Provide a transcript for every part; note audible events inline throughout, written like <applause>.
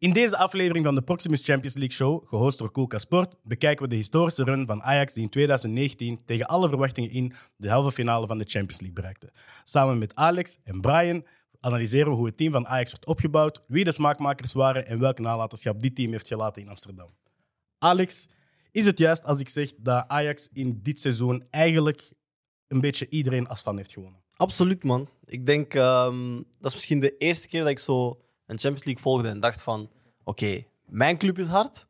In deze aflevering van de Proximus Champions League Show, gehost door Coolca Sport, bekijken we de historische run van Ajax die in 2019 tegen alle verwachtingen in de halve finale van de Champions League bereikte. Samen met Alex en Brian analyseren we hoe het team van Ajax werd opgebouwd, wie de smaakmakers waren en welke nalatenschap dit team heeft gelaten in Amsterdam. Alex, is het juist als ik zeg dat Ajax in dit seizoen eigenlijk een beetje iedereen als fan heeft gewonnen? Absoluut, man. Ik denk ehm, dat is misschien de eerste keer dat ik zo een Champions League volgde en dacht van oké, mijn club is hard,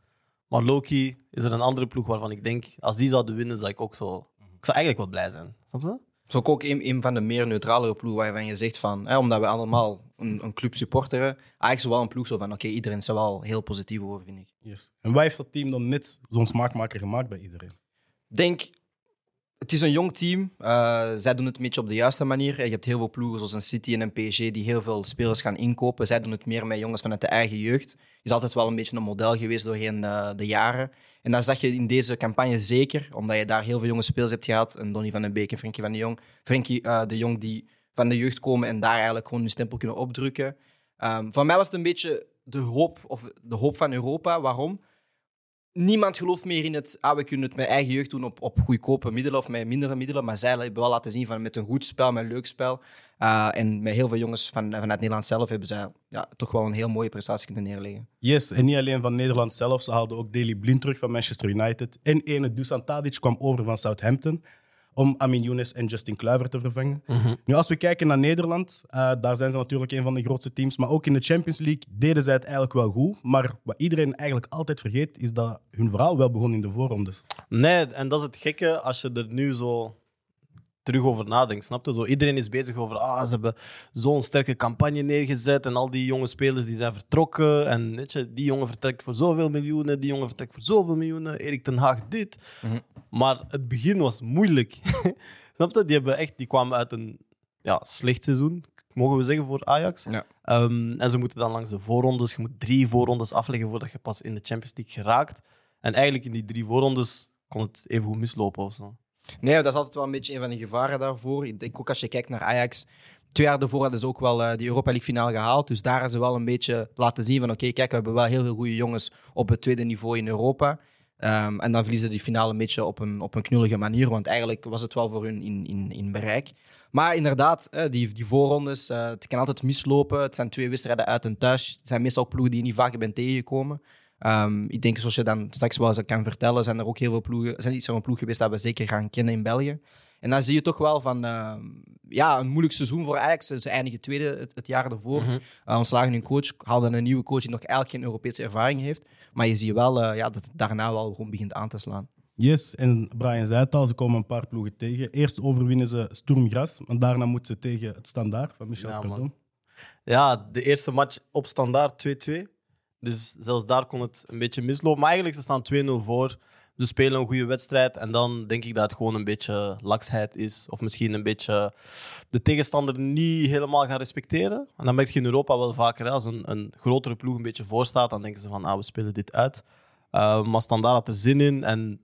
maar Loki is er een andere ploeg waarvan ik denk als die zouden winnen, zou ik ook zo. Ik zou eigenlijk wel blij zijn. Snap je? is ook, ook een, een van de meer neutralere ploegen waarvan je zegt van, hè, omdat we allemaal een, een club supporteren, eigenlijk wel een ploeg zo van, oké, iedereen is er wel heel positief over, vind ik. Yes. En waar heeft dat team dan net zo'n smaakmaker gemaakt bij iedereen? denk, het is een jong team. Eh, zij doen het een beetje op de juiste manier. Je hebt heel veel ploegen zoals een City en een PSG die heel veel spelers gaan inkopen. Zij doen het meer met jongens vanuit de eigen jeugd. Is altijd wel een beetje een model geweest doorheen uh, de jaren. En dat zag je in deze campagne zeker, omdat je daar heel veel jonge spelers hebt gehad. En Donny van den Beek en Frenkie van de Jong. Frenkie uh, de Jong die van de jeugd komen en daar eigenlijk gewoon hun stempel kunnen opdrukken. Um, voor mij was het een beetje de hoop, of de hoop van Europa. Waarom? Niemand gelooft meer in het, ah, we kunnen het met eigen jeugd doen op, op goedkope middelen of met mindere middelen. Maar zij hebben wel laten zien van met een goed spel, met een leuk spel. Uh, en met heel veel jongens van, vanuit Nederland zelf hebben zij ja, toch wel een heel mooie prestatie kunnen neerleggen. Yes, en niet alleen van Nederland zelf. Ze haalden ook Daley Blind terug van Manchester United. En ene Dusan Tadic kwam over van Southampton om Amin Younes en Justin Kluivert te vervangen. Mhm. Nu, als we kijken naar Nederland, uh, daar zijn ze natuurlijk een van de grootste teams. Maar ook in de Champions League deden zij het eigenlijk wel goed. Maar wat iedereen eigenlijk altijd vergeet, is dat hun verhaal wel begon in de voorrondes. Nee, en dat is het gekke als je er nu zo terug over nadenkt. Snap je? Zo, iedereen is bezig over, ah, ze hebben zo'n sterke campagne neergezet en al die jonge spelers die zijn vertrokken. En weet je, die jongen vertrekt voor zoveel miljoenen, die jongen vertrekt voor zoveel miljoenen, Erik ten Haag dit. Mhm. Maar het begin was moeilijk. <laughs> Snap je? Die, hebben echt, die kwamen uit een ja, slecht seizoen, mogen we zeggen, voor Ajax. Ja. Ehm, en ze moeten dan langs de voorrondes. Je moet drie voorrondes afleggen voordat je pas in de Champions League geraakt. En eigenlijk in die drie voorrondes kon het even goed mislopen of zo. Nee, dat is altijd wel een beetje een van de gevaren daarvoor. Ik denk ook als je kijkt naar Ajax. Twee jaar daarvoor hadden ze ook wel uh, die Europa League finale gehaald. Dus daar hebben ze wel een beetje laten zien van oké, kijk, we hebben wel heel veel goede jongens op het tweede niveau in Europa. Um, en dan verliezen die finale een beetje op een, op een knullige manier, want eigenlijk was het wel voor hun in, in, in bereik. Maar inderdaad, die, die voorrondes, uh, het kan altijd mislopen. Het zijn twee wedstrijden uit en thuis. Het zijn meestal ploegen die je niet vaak bent tegengekomen. Um, ik denk, zoals je dan straks wel eens kan vertellen, zijn er ook heel veel ploegen, zijn iets van een ploeg geweest dat we zeker gaan kennen in België. En dan zie je toch wel van, uh, ja, een moeilijk seizoen voor Ajax. Ze eindigen tweede het, jaar ervoor. Uh, ontslagen hun coach, haalden een nieuwe coach die nog eigenlijk geen Europese ervaring heeft. Maar je ziet wel uh, ja, dat het daarna wel gewoon begint aan te slaan. Yes, en Brian zei het al, ze komen een paar ploegen tegen. Eerst overwinnen ze Sturmgras, en daarna moeten ze tegen het Standaard van Michel Ja. Ja, de eerste match op standaard 2-2. Dus zelfs daar kon het een beetje mislopen. Maar eigenlijk, ze staan 2-0 voor. Ze spelen een goede wedstrijd. En dan denk ik dat het gewoon een beetje laksheid is. Of misschien een beetje de tegenstander niet helemaal gaan respecteren. En dan merk je in Europa wel vaker. Hè, als een, een grotere ploeg een beetje voor staat, dan denken ze van, ah, we spelen dit uit. Uh, maar standaard had er zin in. En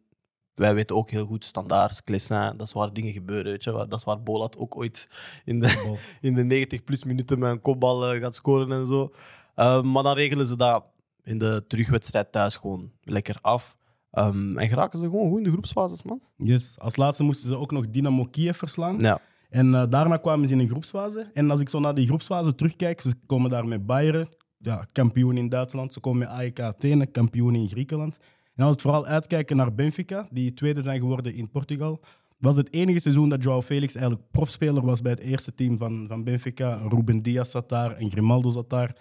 wij weten ook heel goed, standaard, Clessin, dat is waar dingen gebeuren. Weet je? Dat is waar Bolat ook ooit in de, <laughs> in de 90 plus minuten met een kopbal uh, gaat scoren en zo. Uh, maar dan regelen ze dat in de terugwedstrijd thuis gewoon lekker af. Um, en geraken ze gewoon goed in de groepsfases, man. Yes, als laatste moesten ze ook nog Dynamo Kiev verslaan. Ja. En uh, daarna kwamen ze in een groepsfase. En als ik zo naar die groepsfase terugkijk, ze komen daar met Bayern, ja, kampioen in Duitsland. Ze komen met AEK Athene, kampioen in Griekenland. En als we vooral uitkijken naar Benfica, die tweede zijn geworden in Portugal, was het enige seizoen dat Joao Felix eigenlijk profspeler was bij het eerste team van, van Benfica. Ruben Diaz zat daar en Grimaldo zat daar.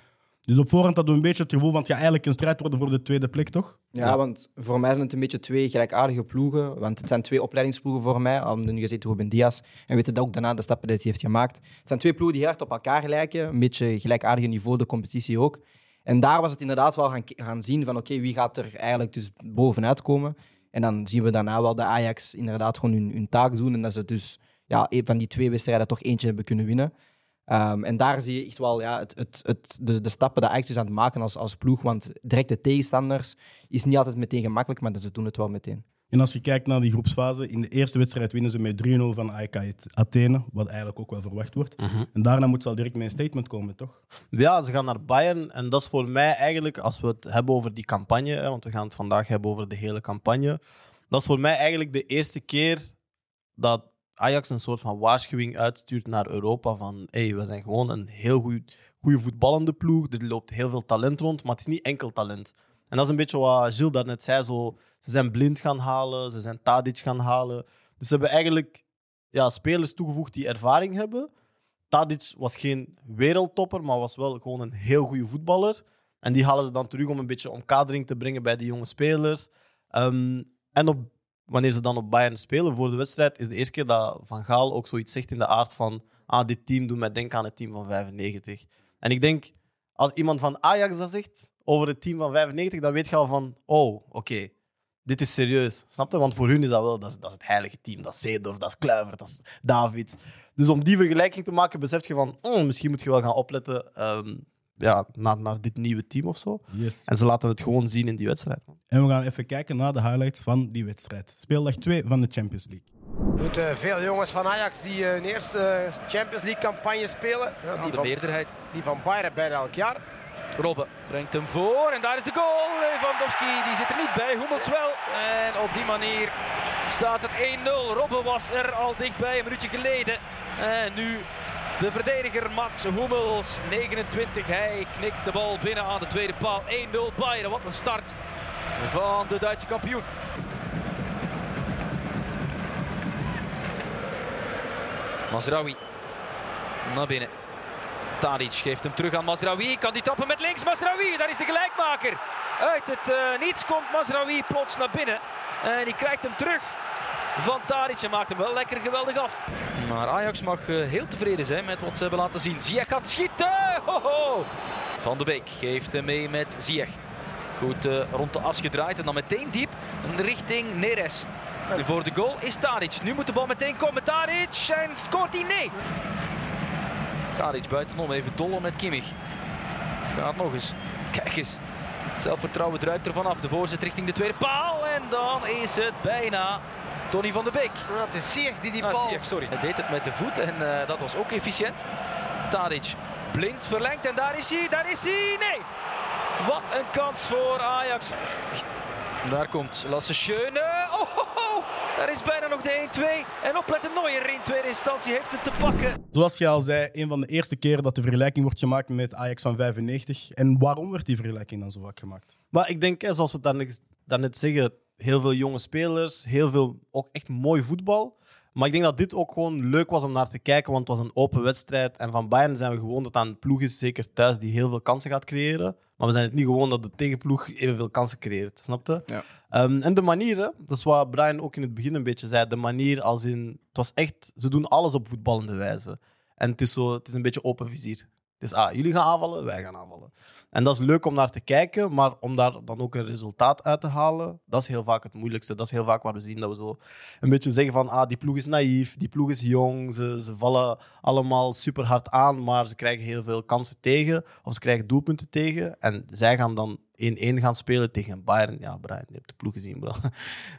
Dus op voorhand hadden we een beetje het gevoel van het gaat eigenlijk een strijd worden voor de tweede plek, toch? Ja, ja, want voor mij zijn het een beetje twee gelijkaardige ploegen. Want het zijn twee opleidingsploegen voor mij. Om nu gezeten Ruben Diaz. En weten dat ook daarna de stappen die hij heeft gemaakt. Het zijn twee ploegen die hard op elkaar lijken. Een beetje gelijkaardige niveau, de competitie ook. En daar was het inderdaad wel gaan, gaan zien van oké, wie gaat er eigenlijk dus bovenuit komen. En dan zien we daarna wel de Ajax inderdaad gewoon hun, hun taak doen. En dat ze dus ja, van die twee wedstrijden toch eentje hebben kunnen winnen. Um, en daar zie je echt wel ja, het, het, het, de, de stappen die Ajax is aan het maken als, als ploeg. Want directe tegenstanders is niet altijd meteen gemakkelijk, maar ze doen het wel meteen. En als je kijkt naar die groepsfase, in de eerste wedstrijd winnen ze met 3-0 van AEK Athene, wat eigenlijk ook wel verwacht wordt. En daarna moet ze al direct met een statement komen, toch? Ja, ze gaan naar Bayern. En dat is voor mij eigenlijk, als we het hebben over die campagne, hè, want we gaan het vandaag hebben over de hele campagne. Dat is voor mij eigenlijk de eerste keer dat Ajax een soort van waarschuwing uitstuurt naar Europa. Van hey, we zijn gewoon een heel goede voetballende ploeg. Er loopt heel veel talent rond, maar het is niet enkel talent. En dat is een beetje wat Gilles daarnet zei. Zo, ze zijn blind gaan halen, ze zijn Tadic gaan halen. Dus ze hebben eigenlijk ja, spelers toegevoegd die ervaring hebben. Tadic was geen wereldtopper, maar was wel gewoon een heel goede voetballer. En die halen ze dan terug om een beetje omkadering te brengen bij die jonge spelers. Ehm, en op, wanneer ze dan op Bayern spelen voor de wedstrijd, is de eerste keer dat Van Gaal ook zoiets zegt in de aard van ah, dit team doet mij denken aan het team van 95. En ik denk, als iemand van Ajax dat zegt over het team van 95, dan weet je al van, oh, oké, dit is serieus. Snap je? Want voor hun is dat wel, dat is, dat is het heilige team. Dat is Seedorf, dat is Kluivert, dat is Davids. Dus om die vergelijking te maken, besef je van, oh, misschien moet je wel gaan opletten ehm, ja, naar, naar dit nieuwe team of zo. Yes. En ze laten het gewoon zien in die wedstrijd. En we gaan even kijken naar de highlights van die wedstrijd. Speeldag 2 van de Champions League. Er moeten veel jongens van Ajax die eh, hun eerste Champions League campagne spelen. Ja, die, de van, meerderheid. die van Bayern bijna elk jaar. Robben brengt hem voor en daar is de goal. Lewandowski die zit er niet bij, Hummels wel. En op die manier staat het 1-0. Robben was er al dichtbij een minuutje geleden. En nu de verdediger Mats Hummels, 29. Hij knikt de bal binnen aan de tweede paal. 1-0 Bayern. Wat een start van de Duitse kampioen. Mazraoui naar binnen. Tadic geeft hem terug aan Mazraoui. Kan die tappen met links. Mazraoui, daar is de gelijkmaker. Uit het eh, niets komt Mazraoui plots naar binnen. En die krijgt hem terug van Tadic en maakt hem wel lekker geweldig af. Maar Ajax mag eh, heel tevreden zijn met wat ze hebben laten zien. Ziyech gaat schieten. Van de Beek geeft hem mee met Ziyech. Goed eh, rond de as gedraaid en dan meteen diep richting Neres. Voor de goal is Tadic. Nu moet de bal meteen komen. Tadic en scoort hij? Nee. Tadic buitenom, even dollen met Kimmich. Gaat nog eens. Kijk eens. Zelfvertrouwen druipt er vanaf. De voorzet richting de tweede paal. En dan is het bijna Tony van de Beek. Het is die die Ah, bal... Ziyech, sorry. Hij deed het met de voet en eh, dat was ook efficiënt. Tadic blind verlengt en daar is hij. Daar is hij. Nee. Wat een kans voor Ajax. Daar komt Lasse Schöne. Oh, ho, ho. Daar is bijna nog de 1-2. En opletten Neuer in tweede instantie heeft het te pakken. Zoals je al zei, een van de eerste keren dat de vergelijking wordt gemaakt met Ajax van 95. En waarom werd die vergelijking dan zo vaak gemaakt? Maar ik denk, zoals we daarnet, daarnet zeggen, heel veel jonge spelers, heel veel ook echt mooi voetbal. Maar ik denk dat dit ook gewoon leuk was om naar te kijken, want het was een open wedstrijd. En van Bayern zijn we gewoon dat aan een ploeg is, zeker thuis, die heel veel kansen gaat creëren. Maar we zijn het niet gewoon dat de tegenploeg evenveel kansen creëert, snap je? Ja. Ehm, en de manier, dat is wat Brian ook in het begin een beetje zei, de manier als in... Het was echt, ze doen alles op voetballende wijze. En het is, zo, het is een beetje open vizier. Het is, ah, jullie gaan aanvallen, wij gaan aanvallen. En dat is leuk om naar te kijken, maar om daar dan ook een resultaat uit te halen, dat is heel vaak het moeilijkste. Dat is heel vaak waar we zien dat we zo een beetje zeggen van ah, die ploeg is naïef, die ploeg is jong, ze, ze vallen allemaal super hard aan, maar ze krijgen heel veel kansen tegen, of ze krijgen doelpunten tegen. En zij gaan dan 1-1 gaan spelen tegen Bayern. Ja, Brian, je hebt de ploeg gezien, bro.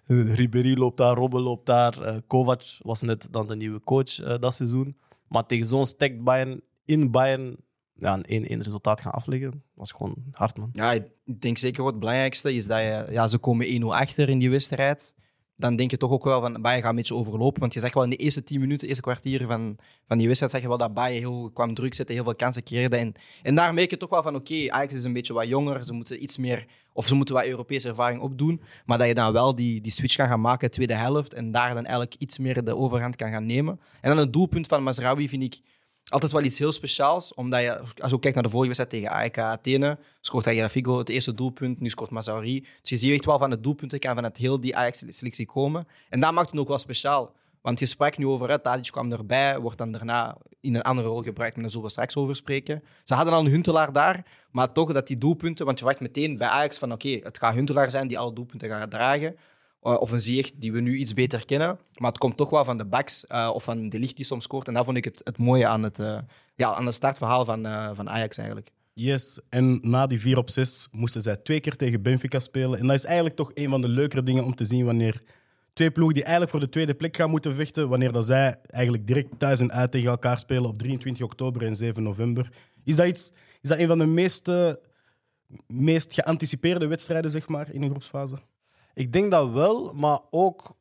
<laughs> Ribéry loopt daar, Robben loopt daar, eh, Kovac was net dan de nieuwe coach eh, dat seizoen. Maar tegen zo'n stacked Bayern, in Bayern, ja, een 1-1 resultaat gaan afleggen, was gewoon hard, man. Ja, ik denk zeker wat het belangrijkste is dat je, ja, ze komen 1-0 achter in die wedstrijd. Dan denk je toch ook wel van Bayern gaat een beetje overlopen. Want je zegt wel in de eerste 10 minuten, eerste kwartier van, van die wedstrijd, zeg je wel dat Bayern heel kwam druk zetten, heel veel kansen creëerde. En, en daar merk je toch wel van oké, Ajax is een beetje wat jonger, ze moeten iets meer, of ze moeten wat Europese ervaring opdoen. Maar dat je dan wel die, die switch kan gaan maken, tweede helft, en daar dan eigenlijk iets meer de overhand kan gaan nemen. En dan het doelpunt van Mazraoui vind ik altijd wel iets heel speciaals. Omdat je, als je kijkt naar de vorige wedstrijd tegen AEK Athene, scoort hij Figo het eerste doelpunt, nu scoort Mazauri. Dus je ziet echt wel van het doelpunten kan van het heel die Ajax-selectie komen. En dat maakt het ook wel speciaal. Want je sprak nu over, Tadic kwam erbij, wordt dan daarna in een andere rol gebruikt, maar daar zullen we straks over spreken. Ze hadden al een Huntelaar daar, maar toch dat die doelpunten, want je wacht meteen bij Ajax van oké, het gaat Huntelaar zijn die alle doelpunten gaat dragen. Uh, of een Ziyech die we nu iets beter kennen. Maar het komt toch wel van de backs uh, of van de licht die soms scoort. En dat vond ik het, het mooie aan het, uh, ja, aan het startverhaal van, van Ajax eigenlijk. Yes, en na die 4 op 6 moesten zij twee keer tegen Benfica spelen. En dat is eigenlijk toch een van de leukere dingen om te zien wanneer Twee ploegen die eigenlijk voor de tweede plek gaan moeten vechten. Wanneer dat zij eigenlijk direct thuis en uit tegen elkaar spelen op 23 oktober en 7 november. Is dat, iets, is dat een van de meest, eh, meest geanticipeerde wedstrijden zeg maar, in een groepsfase? Ik denk dat wel, maar ook.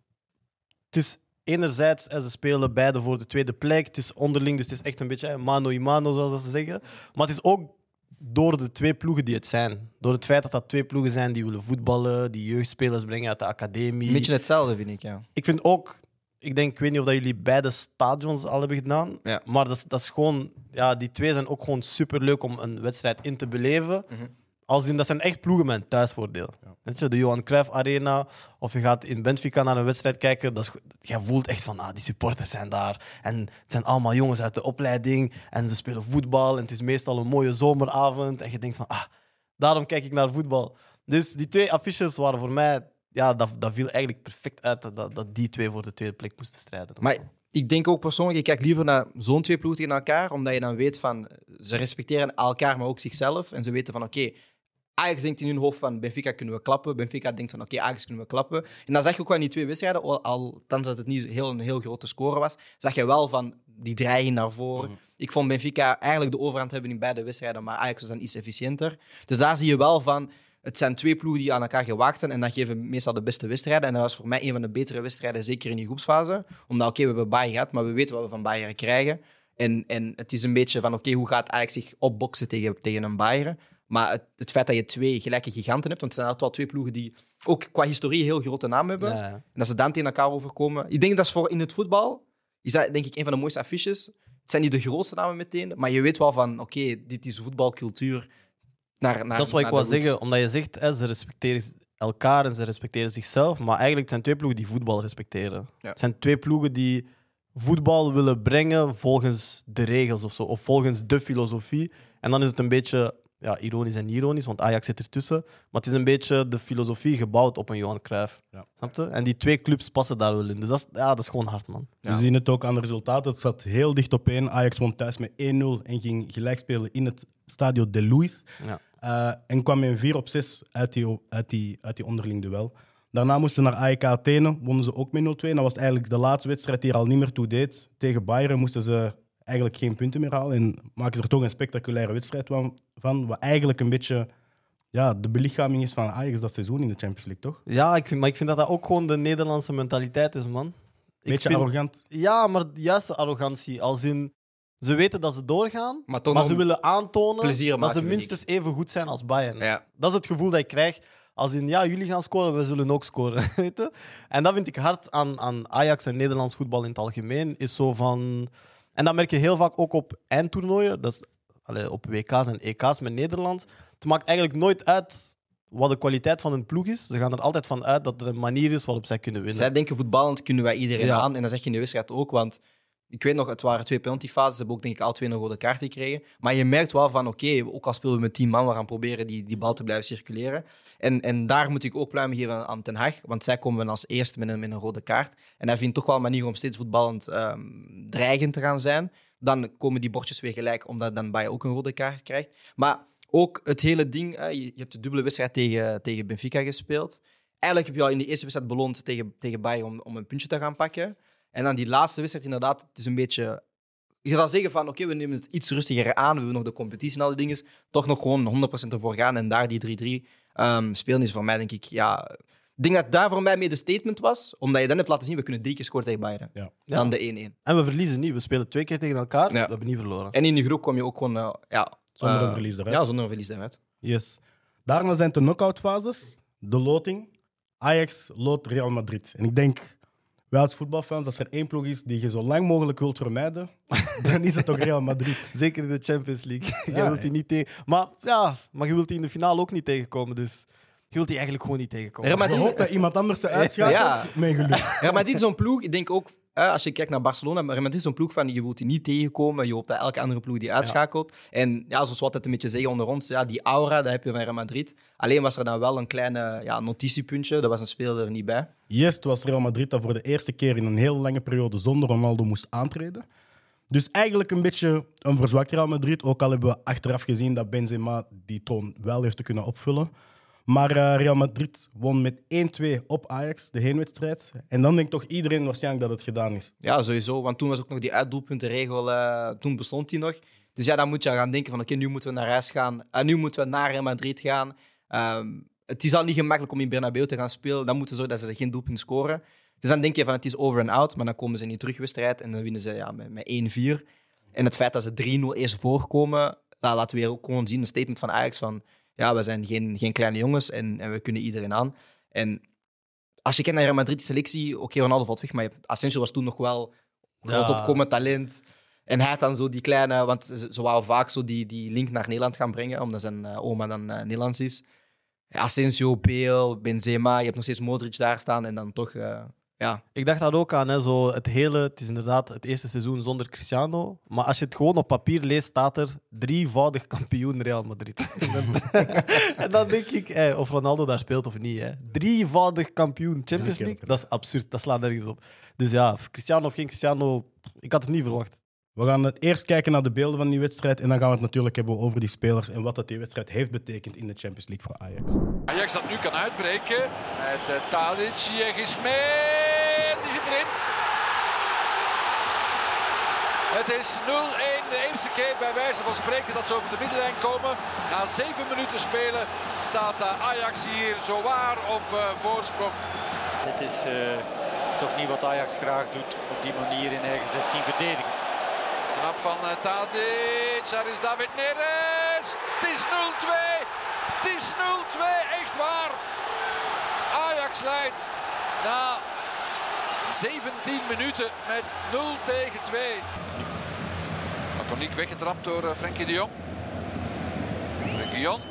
Het is enerzijds, ze spelen beide voor de tweede plek. Het is onderling, dus het is echt een beetje mano y mano, zoals dat ze zeggen. Maar het is ook door de twee ploegen die het zijn. Door het feit dat dat twee ploegen zijn die willen voetballen, die jeugdspelers brengen uit de academie. Een beetje hetzelfde, vind ik, ja. Ik vind ook, ik denk, ik weet niet of dat jullie beide stadions al hebben gedaan, Ja. maar dat, dat is gewoon, ja, die twee zijn ook gewoon super leuk om een wedstrijd in te beleven. Mhm. Als in, dat zijn echt ploegen met een thuisvoordeel. Weet je, de Johan Cruijff Arena, of je gaat in Benfica naar een wedstrijd kijken, dat is, je voelt echt van, ah, die supporters zijn daar. En het zijn allemaal jongens uit de opleiding, en ze spelen voetbal, en het is meestal een mooie zomeravond, en je denkt van, ah, daarom kijk ik naar voetbal. Dus die twee affiches waren voor mij, ja, dat, dat viel eigenlijk perfect uit dat, dat, die twee voor de tweede plek moesten strijden. Maar ik denk ook persoonlijk, ik kijk liever naar zo'n twee ploegen tegen elkaar, omdat je dan weet van, ze respecteren elkaar, maar ook zichzelf. En ze weten van, oké, Ajax denkt in hun hoofd van, Benfica kunnen we klappen. Benfica denkt van, oké, Ajax kunnen we klappen. En dan zag je ook wel in die twee wedstrijden, al- althans dat het niet heel, een heel grote score was, zag je wel van die dreiging naar voren. Ik vond Benfica eigenlijk de overhand hebben in beide wedstrijden, maar Ajax was dan iets efficiënter. Dus daar zie je wel van, het zijn twee ploegen die aan elkaar gewaakt zijn en dan geven meestal de beste wedstrijden. En dat was voor mij een van de betere wedstrijden, zeker in die groepsfase. Omdat, oké, we hebben Bayern gehad, maar we weten wat we van Bayern krijgen. En, en het is een beetje van, oké, hoe gaat Ajax zich opboksen tegen, tegen een Bayern? Maar het, het feit dat je twee gelijke giganten hebt, want het zijn altijd wel twee ploegen die ook qua historie heel grote naam hebben. En dat ze dan tegen elkaar overkomen. Ik denk dat is voor in het voetbal, is dat denk ik een van de mooiste affiches. Het zijn niet de grootste namen meteen, maar je weet wel van, oké, dit is voetbalcultuur. Naar, naar, Dat is wat ik roots. zeggen, omdat je zegt, hè, ze respecteren elkaar en ze respecteren zichzelf. Maar eigenlijk het zijn twee ploegen die voetbal respecteren. Ja. Het zijn twee ploegen die voetbal willen brengen volgens de regels of zo, of volgens de filosofie. En dan is het een beetje ja, ironisch en niet ironisch, want Ajax zit ertussen. Maar het is een beetje de filosofie gebouwd op een Johan Cruijff. Ja. Snap je? En die twee clubs passen daar wel in. Dus dat is, ja, dat is gewoon hard, man. Ja. We zien het ook aan de resultaten. Het zat heel dicht op één. Ajax won thuis met 1-0 en ging gelijk spelen in het Stadio de Luis. Ja. Eh, en kwam in 4 op 6 uit die, uit, die, uit die onderling duel. Daarna moesten ze naar AEK Athene, wonnen ze ook met 0-2. En dat was eigenlijk de laatste wedstrijd die er al niet meer toe deed. Tegen Bayern moesten ze eigenlijk geen punten meer halen. En maken ze er toch een spectaculaire wedstrijd van- van. Wat eigenlijk een beetje ja, de belichaming is van Ajax dat seizoen in de Champions League, toch? Ja, ik vind, maar ik vind dat dat ook gewoon de Nederlandse mentaliteit is, man. Ik Beetje vind- arrogant. Ja, maar juist de arrogantie. Als in, ze weten dat ze doorgaan, Maar toch maar nog ze willen aantonen dat ze ik. minstens even goed zijn als Bayern. Ja. Dat is het gevoel dat ik krijg. Als in, ja, jullie gaan scoren, we zullen ook scoren. <laughs> Weet je? En dat vind ik hard aan, aan Ajax en Nederlands voetbal in het algemeen. Is zo van... En dat merk je heel vaak ook op eindtoernooien. Dat is, allee, op WK's en EK's met Nederland. Het maakt eigenlijk nooit uit wat de kwaliteit van een ploeg is. Ze gaan er altijd van uit dat er een manier is waarop zij kunnen winnen. Zij denken voetballend kunnen wij iedereen Ja. aan. En dat zeg je in de wedstrijd ook. Want ik weet nog, het waren twee penaltyfases. Ze hebben ook denk ik al twee een rode kaart gekregen. Maar je merkt wel van, oké, ook al spelen we met tien man, we gaan proberen die, die bal te blijven circuleren. En, en daar moet ik ook pluim geven aan- Ten Hag. Want zij komen als eerste met een, met een rode kaart. En hij vindt toch wel een manier om steeds voetballend ehm, dreigend te gaan zijn. Dan komen die bordjes weer gelijk, omdat dan Bayern ook een rode kaart krijgt. Maar ook het hele ding, je, je hebt de dubbele wedstrijd tegen, tegen Benfica gespeeld. Eigenlijk heb je al in de eerste wedstrijd beloond tegen, tegen Bayern om, om een puntje te gaan pakken. En dan die laatste wedstrijd inderdaad, het is een beetje... Je zal zeggen van, oké, we nemen het iets rustiger aan. We hebben nog de competitie en al die dingen. Toch nog gewoon 100% ervoor gaan. En daar die 3-3 ehm, spelen is voor mij, denk ik, ja... Ik denk dat daar voor mij meer de statement was. Omdat je dan hebt laten zien, we kunnen drie keer scoren tegen Bayern. Ja. Dan de 1-1. En we verliezen niet. We spelen twee keer tegen elkaar. Ja. We hebben niet verloren. En in die groep kom je ook gewoon... eh, ja, Zonder eh, een verlies eruit. Ja, zonder een verlies eruit. Yes. Daarna zijn de knock-out fases, de loting. Ajax loodt Real Madrid. En ik denk, wij als voetbalfans, als er één ploeg is die je zo lang mogelijk wilt vermijden, <laughs> dan is het toch Real Madrid. Zeker in de Champions League. <laughs> Ja, je wilt die niet tegen... Maar, ja, maar je wilt die in de finale ook niet tegenkomen. Dus je wilt die eigenlijk gewoon niet tegenkomen. Real Je Madrid- hoopt dat iemand anders ze uitschakelt, Ja. met geluk. Ja, maar dit is zo'n ploeg, ik denk ook, eh, als je kijkt naar Barcelona, maar dit is zo'n ploeg van je wilt die niet tegenkomen, je hoopt dat elke andere ploeg die uitschakelt. En ja, zoals we altijd een beetje zeggen onder ons, ja, die aura, dat heb je van Real Madrid. Alleen was er dan wel een kleine ja, notitiepuntje, daar was een speler er niet bij. Yes, het was Real Madrid dat voor de eerste keer in een heel lange periode zonder Ronaldo moest aantreden. Dus eigenlijk een beetje een verzwakt Real Madrid. Ook al hebben we achteraf gezien dat Benzema die toon wel heeft te kunnen opvullen. Maar eh, Real Madrid won met 1-2 op Ajax, de heenwedstrijd. En dan denkt toch iedereen waarschijnlijk dat het gedaan is. Ja, sowieso. Want toen was ook nog die uitdoelpuntenregel, eh, toen bestond die nog. Dus ja, dan moet je gaan denken van oké, nu moeten we naar huis gaan. En nu moeten we naar Real Madrid gaan. Ehm, het is al niet gemakkelijk om in Bernabeu te gaan spelen. Dan moeten ze zorgen dat ze geen doelpunt scoren. Dus dan denk je van het is over en out, maar dan komen ze in die terugwedstrijd en dan winnen ze ja, met, met 1-4. En het feit dat ze 3-0 eerst voorkomen, nou, laten we weer ook gewoon zien, een statement van Ajax van ja, we zijn geen, geen kleine jongens en, en we kunnen iedereen aan. En als je kijkt naar Real Madrid selectie, oké, Ronaldo valt weg, maar Asensio was toen nog wel groot Ja. opkomend talent. En hij had dan zo die kleine, want ze, ze wou vaak zo die, die link naar Nederland gaan brengen, omdat zijn eh, oma dan eh, Nederlands is. Asensio, Bale, Benzema, je hebt nog steeds Modric daar staan en dan toch, eh, ja. Ik dacht daar ook aan, hè, zo het hele, het is inderdaad het eerste seizoen zonder Cristiano. Maar als je het gewoon op papier leest, staat er drievoudig kampioen Real Madrid. <laughs> <laughs> en dan denk ik, eh, of Ronaldo daar speelt of niet. Hè. Drievoudig kampioen Champions League, dat is absurd, dat slaat nergens op. Dus ja, Cristiano of geen Cristiano, ik had het niet verwacht. We gaan het eerst kijken naar de beelden van die wedstrijd. En dan gaan we het natuurlijk hebben over die spelers en wat dat die wedstrijd heeft betekend in de Champions League voor Ajax. Ajax dat nu kan uitbreken. Met uh, Tadic, Ziyech is mee. Die zit erin. Het is 0-1 de eerste keer bij wijze van spreken dat ze over de middenlijn komen. Na zeven minuten spelen staat uh, Ajax hier zowaar op uh, voorsprong. Dit is uh, toch niet wat Ajax graag doet op die manier in eigen 16 verdedigen. Knap van uh, Tadic, daar is David Neres. Het is 0-2. Het is 0-2, echt waar. Ajax leidt na 17 minuten met 0 tegen 2. Paniek weggetrapt door uh, Frenkie de Jong. Frenkie de Jong.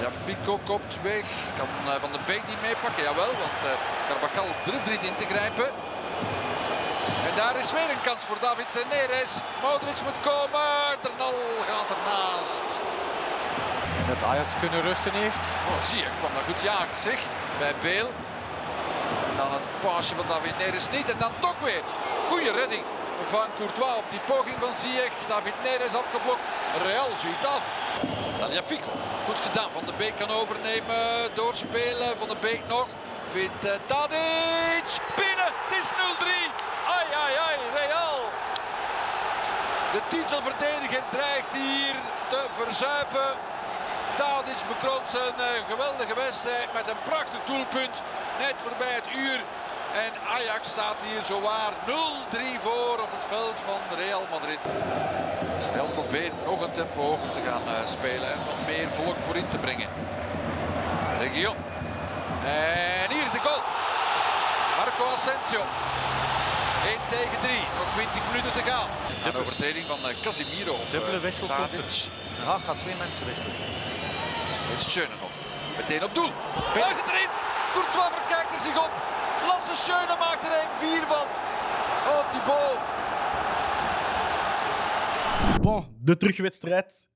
Ja, Fico kopt weg. Kan uh, Van de Beek niet meepakken? Jawel, want Carvajal durft er niet in te grijpen. En daar is weer een kans voor David Neres. Modric moet komen. Dernal gaat ernaast. Dat Ajax kunnen rusten heeft. Oh, zie je, kwam daar goed jagen zeg. Bij Beel. En dan het paasje van David Neres niet. En dan toch weer. Goede redding van Courtois op die poging van Ziyech. David Neres afgeblokt. Real ziet af. Taliafico. Goed gedaan. Van de Beek kan overnemen. Doorspelen. Van de Beek nog. Vindt uh, Tadic. Binnen. Het is 0-3. Ai, ai, ai. Real. De titelverdediger dreigt hier te verzuipen. Tadic bekroont zijn uh, geweldige wedstrijd met een prachtig doelpunt. Net voorbij het uur. En Ajax staat hier zowaar 0-3 voor op het veld van Real Madrid. Real probeert nog een tempo hoger te gaan uh, spelen en wat meer volk voorin te brengen. Regio. En hier de goal. Marco Asensio. 1 tegen 3. Nog 20 minuten te gaan. Een overtreding van uh, Casimiro. Op, Dubbele wissel komt het. Gaat twee mensen wisselen. Is Schöne nog. Meteen op doel. Daar zit erin. Courtois verkijkt er zich op. Lasse Schöne maakt er 1-4 van. Oh, Thibaut. Bon, de terugwedstrijd.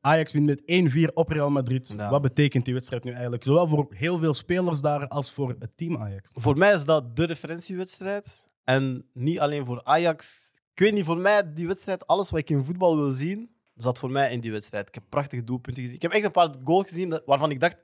Ajax wint met 1-4 op Real Madrid. Ja. Wat betekent die wedstrijd nu eigenlijk? Zowel voor heel veel spelers daar als voor het team Ajax. Voor mij is dat de referentiewedstrijd. En niet alleen voor Ajax. Ik weet niet, voor mij, die wedstrijd, alles wat ik in voetbal wil zien, zat voor mij in die wedstrijd. Ik heb prachtige doelpunten gezien. Ik heb echt een paar goals gezien waarvan ik dacht,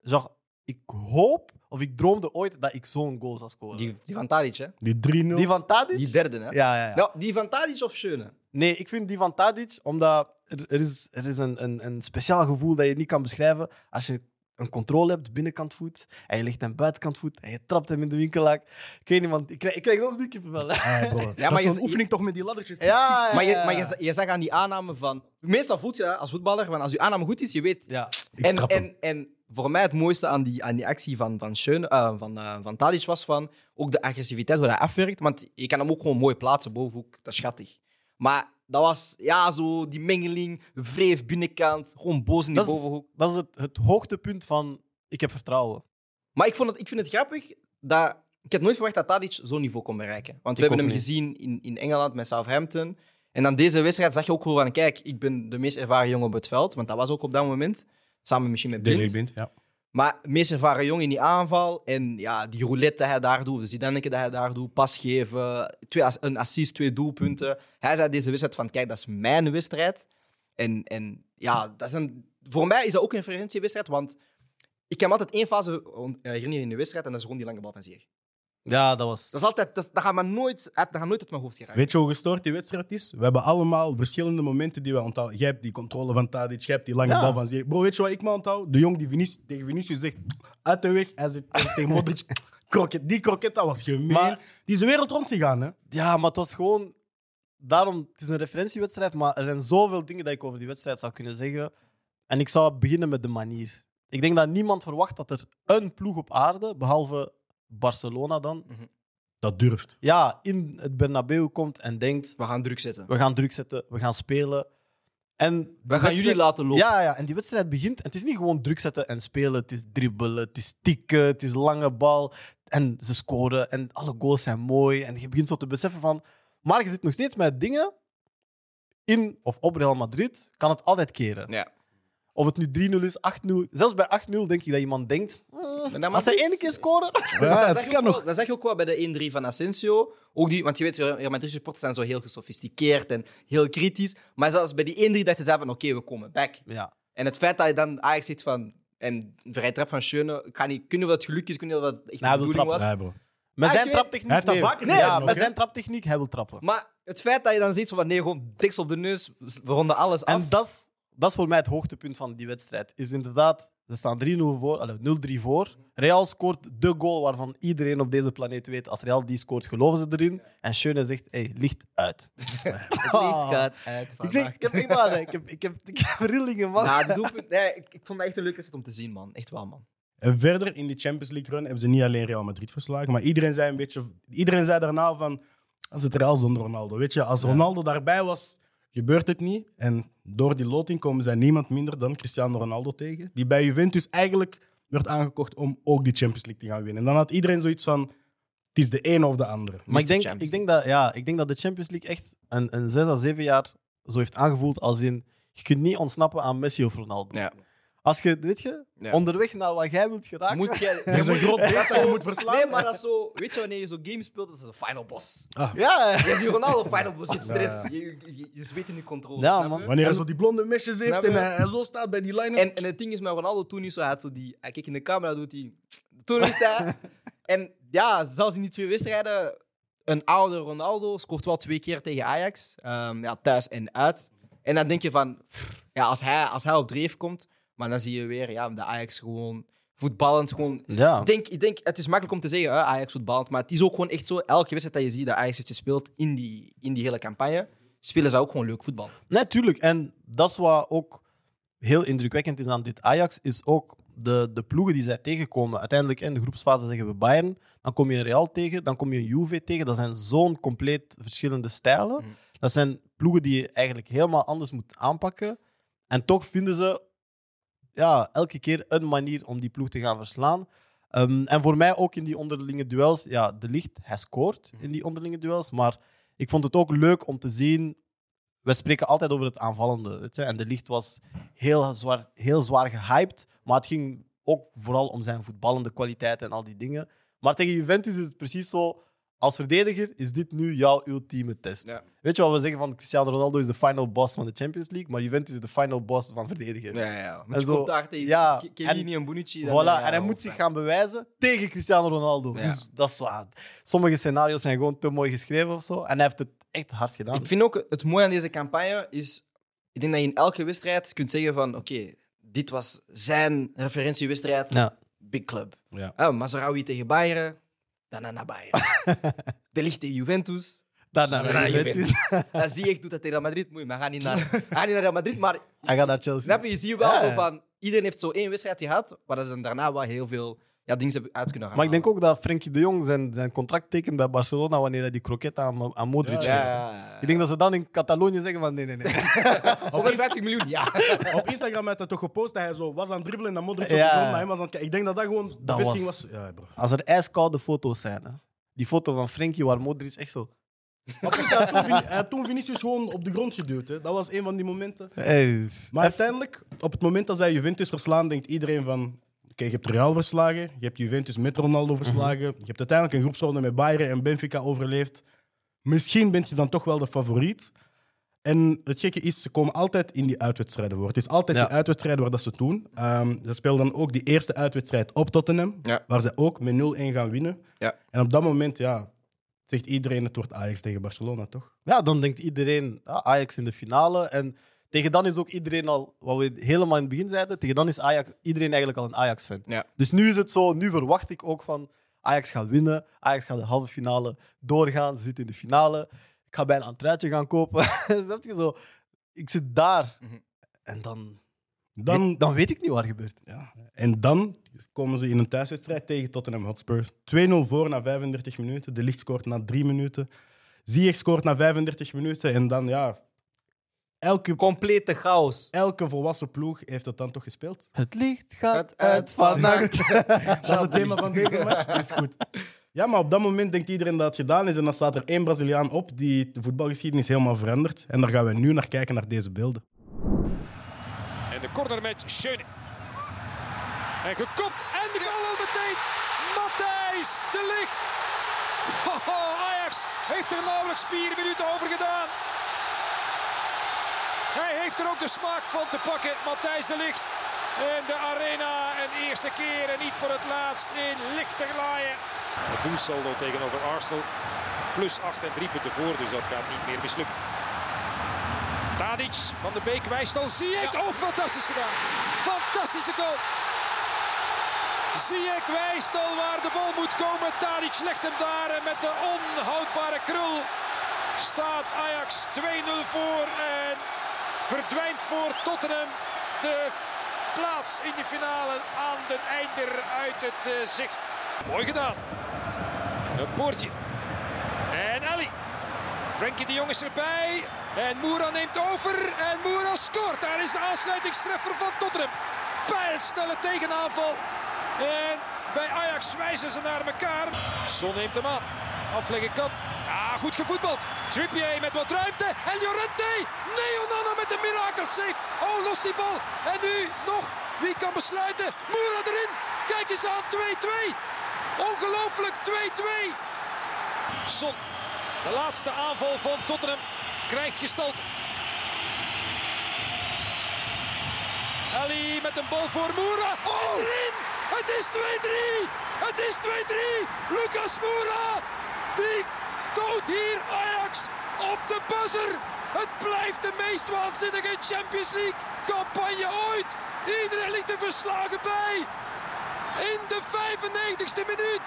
zag, ik hoop of ik droomde ooit dat ik zo'n goal zou scoren. Die, Die, die van Tadic, hè? Die 3-0. van Tadic? Die derde, hè? Ja, ja, ja. Nou, die van Tadic of Schöne? Nee, ik vind die van Tadic, omdat er, er is, er is een, een, een speciaal gevoel dat je niet kan beschrijven. Als je een controle hebt, binnenkant voet, en je legt hem buitenkant voet, en je trapt hem in de winkelaak. Ik weet niet, want ik krijg, ik krijg soms die kippenvel. hè. Ah, bro. <laughs> maar dat is je- oefening toch met die laddertjes. Ja, ja, Maar, je, ja. maar je, je zag aan die aanname van... Meestal voelt je dat als voetballer, want als je aanname goed is, je weet... Ja. Ik En, en, en voor mij het mooiste aan die, aan die actie van, van, Schöne, eh, van, eh, van Tadic was van ook de agressiviteit, hoe hij afwerkt. Want je kan hem ook gewoon mooi plaatsen bovenhoek. Dat is schattig. Maar dat was ja, zo die mengeling, wreef binnenkant, gewoon boos in die Dat is, bovenhoek. dat is het, het hoogtepunt van ik heb vertrouwen. Maar ik, vond het, ik vind het grappig dat... Ik had nooit verwacht dat Tadic zo'n niveau kon bereiken. Want we Ik hebben hem niet. gezien in, in Engeland met Southampton. En dan deze wedstrijd zag je ook gewoon van... Kijk, ik ben de meest ervaren jongen op het veld. Want dat was ook op dat moment. Samen misschien met Blind. Blind, ja. Maar meest ervaren jongen in die aanval. En ja, die roulette dat hij daar doet, de Zidane dat hij daar doet, pas geven, twee, een assist, twee doelpunten. Hij zei deze wedstrijd van, kijk, dat is mijn wedstrijd. En, en ja, dat is een, voor mij is dat ook een referentiewedstrijd, want Ik me altijd één fase on- eh, herinneren in de wedstrijd en dat is gewoon die lange bal van Ziyech. Ja, dat was... Dat, is altijd, dat, is- dat, gaat me nooit, uit- dat gaat nooit uit mijn hoofd geraken. Weet je hoe gestoord die wedstrijd is? We hebben allemaal verschillende momenten die we onthouden. Jij hebt die controle van Tadic, jij hebt die lange Ja. bal van Ziyech. Bro, weet je wat ik me onthoud? De jong die Vinicius, tegen Vinicius zegt, uit de weg. Hij zit tegen <laughs> Modric, kroket. Die kroket, dat was gemeen. Maar- die is de wereld rondgegaan, hè? Ja, maar het was gewoon... Daarom, het is een referentiewedstrijd, maar er zijn zoveel dingen dat ik over die wedstrijd zou kunnen zeggen. En ik zou beginnen met de manier. Ik denk dat niemand verwacht dat er een ploeg op aarde, behalve Barcelona dan, Dat durft. ja, in het Bernabeu komt en denkt, We gaan druk zetten. we gaan druk zetten, we gaan spelen. En die We gaan wedstrijd- jullie laten lopen. Ja, ja, en die wedstrijd begint. En het is niet gewoon druk zetten en spelen. Het is dribbelen, het is tikken, het is lange bal. En ze scoren en alle goals zijn mooi. En je begint zo te beseffen van... Maar je zit nog steeds met dingen in of op Real Madrid, kan het altijd keren. Ja. Of het nu 3-0 is, 8-0. Zelfs bij 8-0 denk je dat iemand denkt... "Hmm, Maar dat als Madrid- één keer scoren... Ja, dat, het zag je kan ook nog. wel, dat zag je ook wel bij de 1-3 van Asensio. Ook die, want je weet, Real Madrid supporters zijn zo heel gesofisticeerd en heel kritisch. Maar zelfs bij die 1-3 dachten ze van, oké, we komen back. Ja. En het feit dat je dan Ajax zegt van... En een vrije trap van Schöne, ik ga niet, kunnen we dat geluk is, kunnen we dat echt de hij wil bedoeling was. trappen. Ja, bro. Met Ah, zijn ik traptechniek... Hij heeft dat nee. vaker Nee, ja, met zijn traptechniek, hij wil trappen. Maar het feit dat je dan ziet van, nee, gewoon diks op de neus, we ronden alles af. En dat is, dat is voor mij het hoogtepunt van die wedstrijd. Is inderdaad, ze staan 3-0 voor, allee, 0-3 voor. Real scoort de goal waarvan iedereen op deze planeet weet. Als Real die scoort, geloven ze erin. En Schöne zegt, hey, licht uit. <laughs> het licht gaat uit Ik, zeg, ik heb echt waar, ik heb, ik heb, ik heb rillingen, man. Nou, <laughs> doelpunt, nee, ik, ik vond dat echt een leuke wedstrijd om te zien, man. Echt wel, man. En verder in die Champions League run hebben ze niet alleen Real Madrid verslagen, maar iedereen zei een beetje... Iedereen zei daarna van, als het Real zonder Ronaldo. Weet je, als Ronaldo daarbij was, gebeurt het niet. En door die loting komen zij niemand minder dan Cristiano Ronaldo tegen. Die bij Juventus eigenlijk werd aangekocht om ook die Champions League te gaan winnen. En dan had iedereen zoiets van, het is de een of de andere. Maar ik denk, ik, denk dat, ja, ik denk dat de Champions League echt een, een 6 à 7 jaar zo heeft aangevoeld als in... Je kunt niet ontsnappen aan Messi of Ronaldo. Ja. Als je, weet je, Ja. onderweg naar wat jij wilt geraken... Moet <laughs> je, Er is een groot <laughs> beest dat je moet verslaan. Nee, maar dat is zo... Weet je, wanneer je zo'n game speelt, dat is een final boss. Ja, Je ziet Ronaldo final boss, je hebt stress. Je, je, je, je zweet in je controle. Ja, man. je? Wanneer hij zo die blonde mesjes heeft Snap en je? hij, hij zo staat bij die line En, en het ding is met Ronaldo toen niet zo. Hij, had zo die, hij keek in de camera, doet hij. Toen wist hij. <laughs> en ja, zelfs in die twee wedstrijden. Een oude Ronaldo scoort wel twee keer tegen Ajax. Ehm, ja, thuis en uit. En dan denk je van. pff, Ja, als hij, als hij op dreef komt. Maar dan zie je weer ja, de Ajax gewoon voetballend. Gewoon, ja. ik, denk, ik denk, het is makkelijk om te zeggen, hè, Ajax voetballend. Maar het is ook gewoon echt zo. Elke wedstrijd dat je ziet dat Ajax heeft gespeeld in die, in die hele campagne. Spelen ze ook gewoon leuk voetbal. Nee, tuurlijk. En dat is wat ook heel indrukwekkend is aan dit Ajax, is ook de, de ploegen die zij tegenkomen. Uiteindelijk in de groepsfase zeggen we Bayern, dan kom je een Real tegen, dan kom je een Juve tegen. Dat zijn zo'n compleet verschillende stijlen. Mhm. Dat zijn ploegen die je eigenlijk helemaal anders moet aanpakken. En toch vinden ze ja, elke keer een manier om die ploeg te gaan verslaan. Ehm, en voor mij ook in die onderlinge duels, ja, de licht, hij scoort in die onderlinge duels. Maar ik vond het ook leuk om te zien we spreken altijd over het aanvallende. Weet je? En de licht was heel zwaar, heel zwaar gehyped. Maar het ging ook vooral om zijn voetballende kwaliteiten en al die dingen. Maar tegen Juventus is het precies zo. Als verdediger is dit nu jouw ultieme test. Ja. Weet je wat we zeggen van Cristiano Ronaldo is de final boss van de Champions League, maar Juventus is de final boss van verdediger. Ja, ja. Met En zo- contact tegen ja, Chiellini en Bonucci. Voilà, ja, en hij moet zich gaan bewijzen tegen Cristiano Ronaldo. Ja. Dus dat is waar. Sommige scenario's zijn gewoon te mooi geschreven of zo. En hij heeft het echt hard gedaan. Ik vind ook het mooie aan deze campagne is, ik denk dat je in elke wedstrijd kunt zeggen van, oké, dit was zijn referentiewedstrijd, Ja. big club. Ja. Ah, Mazraoui tegen Bayern, daarna naar <laughs> Bayern. De tegen Juventus. Daarna naar Juventus. Dan <laughs> zie je, ik doe dat tegen Real Madrid. Moet maar ga niet naar, ga niet naar Real Madrid. Maar Hij gaat naar Chelsea. snap je, je ziet wel Ja, zo ja. van, iedereen heeft zo één wedstrijd gehad, waar ze daarna wel heel veel ja, dingen hebben uit kunnen gaan Maar ik denk halen. ook dat Frenkie de Jong zijn, zijn contract tekent bij Barcelona wanneer hij die kroket aan, aan Modric Ja, geeft. ja, ja. Ik denk dat ze dan in Catalonië zeggen van nee, nee, nee. <laughs> 150 miljoen, ja. <laughs> Op Instagram had hij toch gepost dat hij zo was aan het dribbelen en dan Modric op Ja. de grond, maar hij was aan het kijken. Ik denk dat dat gewoon de Dat bevestiging was- was. Ja, bro. Als er ijskoude foto's zijn, hè. die foto van Frenkie waar Modric echt zo... Maar plus, hij had toen hij had toen Vinicius gewoon op de grond geduwd. Hè. Dat was een van die momenten. Hey. Maar uiteindelijk, op het moment dat zij Juventus verslaan, denkt iedereen van... Je hebt Real verslagen, je hebt Juventus met Ronaldo verslagen, je hebt uiteindelijk een groepsronde met Bayern en Benfica overleefd. Misschien ben je dan toch wel de favoriet. En het gekke is, ze komen altijd in die uitwedstrijden voor. Het is altijd Ja. die uitwedstrijden waar dat ze doen. Ehm, ze speelden dan ook die eerste uitwedstrijd op Tottenham, Ja. waar ze ook met 0-1 gaan winnen. Ja. En op dat moment, ja, zegt iedereen het wordt Ajax tegen Barcelona, toch? Ja, dan denkt iedereen ah, Ajax in de finale. En tegen dan is ook iedereen al, wat we helemaal in het begin zeiden, tegen dan is Ajax, iedereen eigenlijk al een Ajax-fan. Ja. Dus nu is het zo, nu verwacht ik ook van Ajax gaat winnen. Ajax gaat de halve finale doorgaan. Ze zitten in de finale. Ik ga bijna een truitje gaan kopen. <laughs> Snap je zo? Ik zit daar. Mhm. En dan, Dan, weet, dan weet ik niet wat er gebeurt. ja. En dan komen ze in een thuiswedstrijd tegen Tottenham Hotspur. 2-0 voor na 35 minuten. De Licht scoort na 3 minuten. Ziyech scoort na 35 minuten. En dan, ja, elke, Complete chaos. elke volwassen ploeg heeft het dan toch gespeeld. Het licht gaat uit vannacht. <laughs> Dat is het thema van deze match. Is goed. Ja, maar op dat moment denkt iedereen dat het gedaan is. En dan staat er één Braziliaan op die de voetbalgeschiedenis helemaal verandert. En daar gaan we nu naar kijken, naar deze beelden. En de corner met Schöne. En gekopt. En de goal al meteen. Matthijs de Licht. Ajax heeft er nauwelijks vier minuten over gedaan. Hij heeft er ook de smaak van te pakken. Matthijs de Licht in de arena. Een eerste keer en niet voor het laatst in Lichterlaaien. Het doelsaldo tegenover Arsenal. Plus 8 en 3 punten voor, dus dat gaat niet meer mislukken. Tadic van de Beek wijst al Ziyech. Oh, fantastisch gedaan. Fantastische goal. Ziyech wijst al waar de bal moet komen. Tadic legt hem daar en met de onhoudbare krul staat Ajax 2-0 voor en verdwijnt voor Tottenham de plaats in de finale aan den einder uit het eh, zicht. Mooi gedaan. Een poortje. En Ali. Frenkie de Jong is erbij. En Moura neemt over. En Moura scoort. Daar is de aansluitingstreffer van Tottenham. Pijlsnelle tegenaanval. En bij Ajax wijzen ze naar elkaar. Son neemt hem aan. Afleggen kan. Goed gevoetbald. Trippier met wat ruimte. En Llorente. Nee, Onana met een mirakel save. Oh, lost die bal. En nu nog. Wie kan besluiten? Moura erin. Kijk eens aan. 2-2. Ongelooflijk 2-2. Son. De laatste aanval van Tottenham krijgt gestalte. Ali met een bal voor Moura. Oh! Erin! Het is 2-3! Het is 2-3! Lucas Moura! Die dood hier Ajax op de buzzer! Het blijft de meest waanzinnige Champions League campagne ooit! Iedereen ligt er verslagen bij! In de 95ste minuut!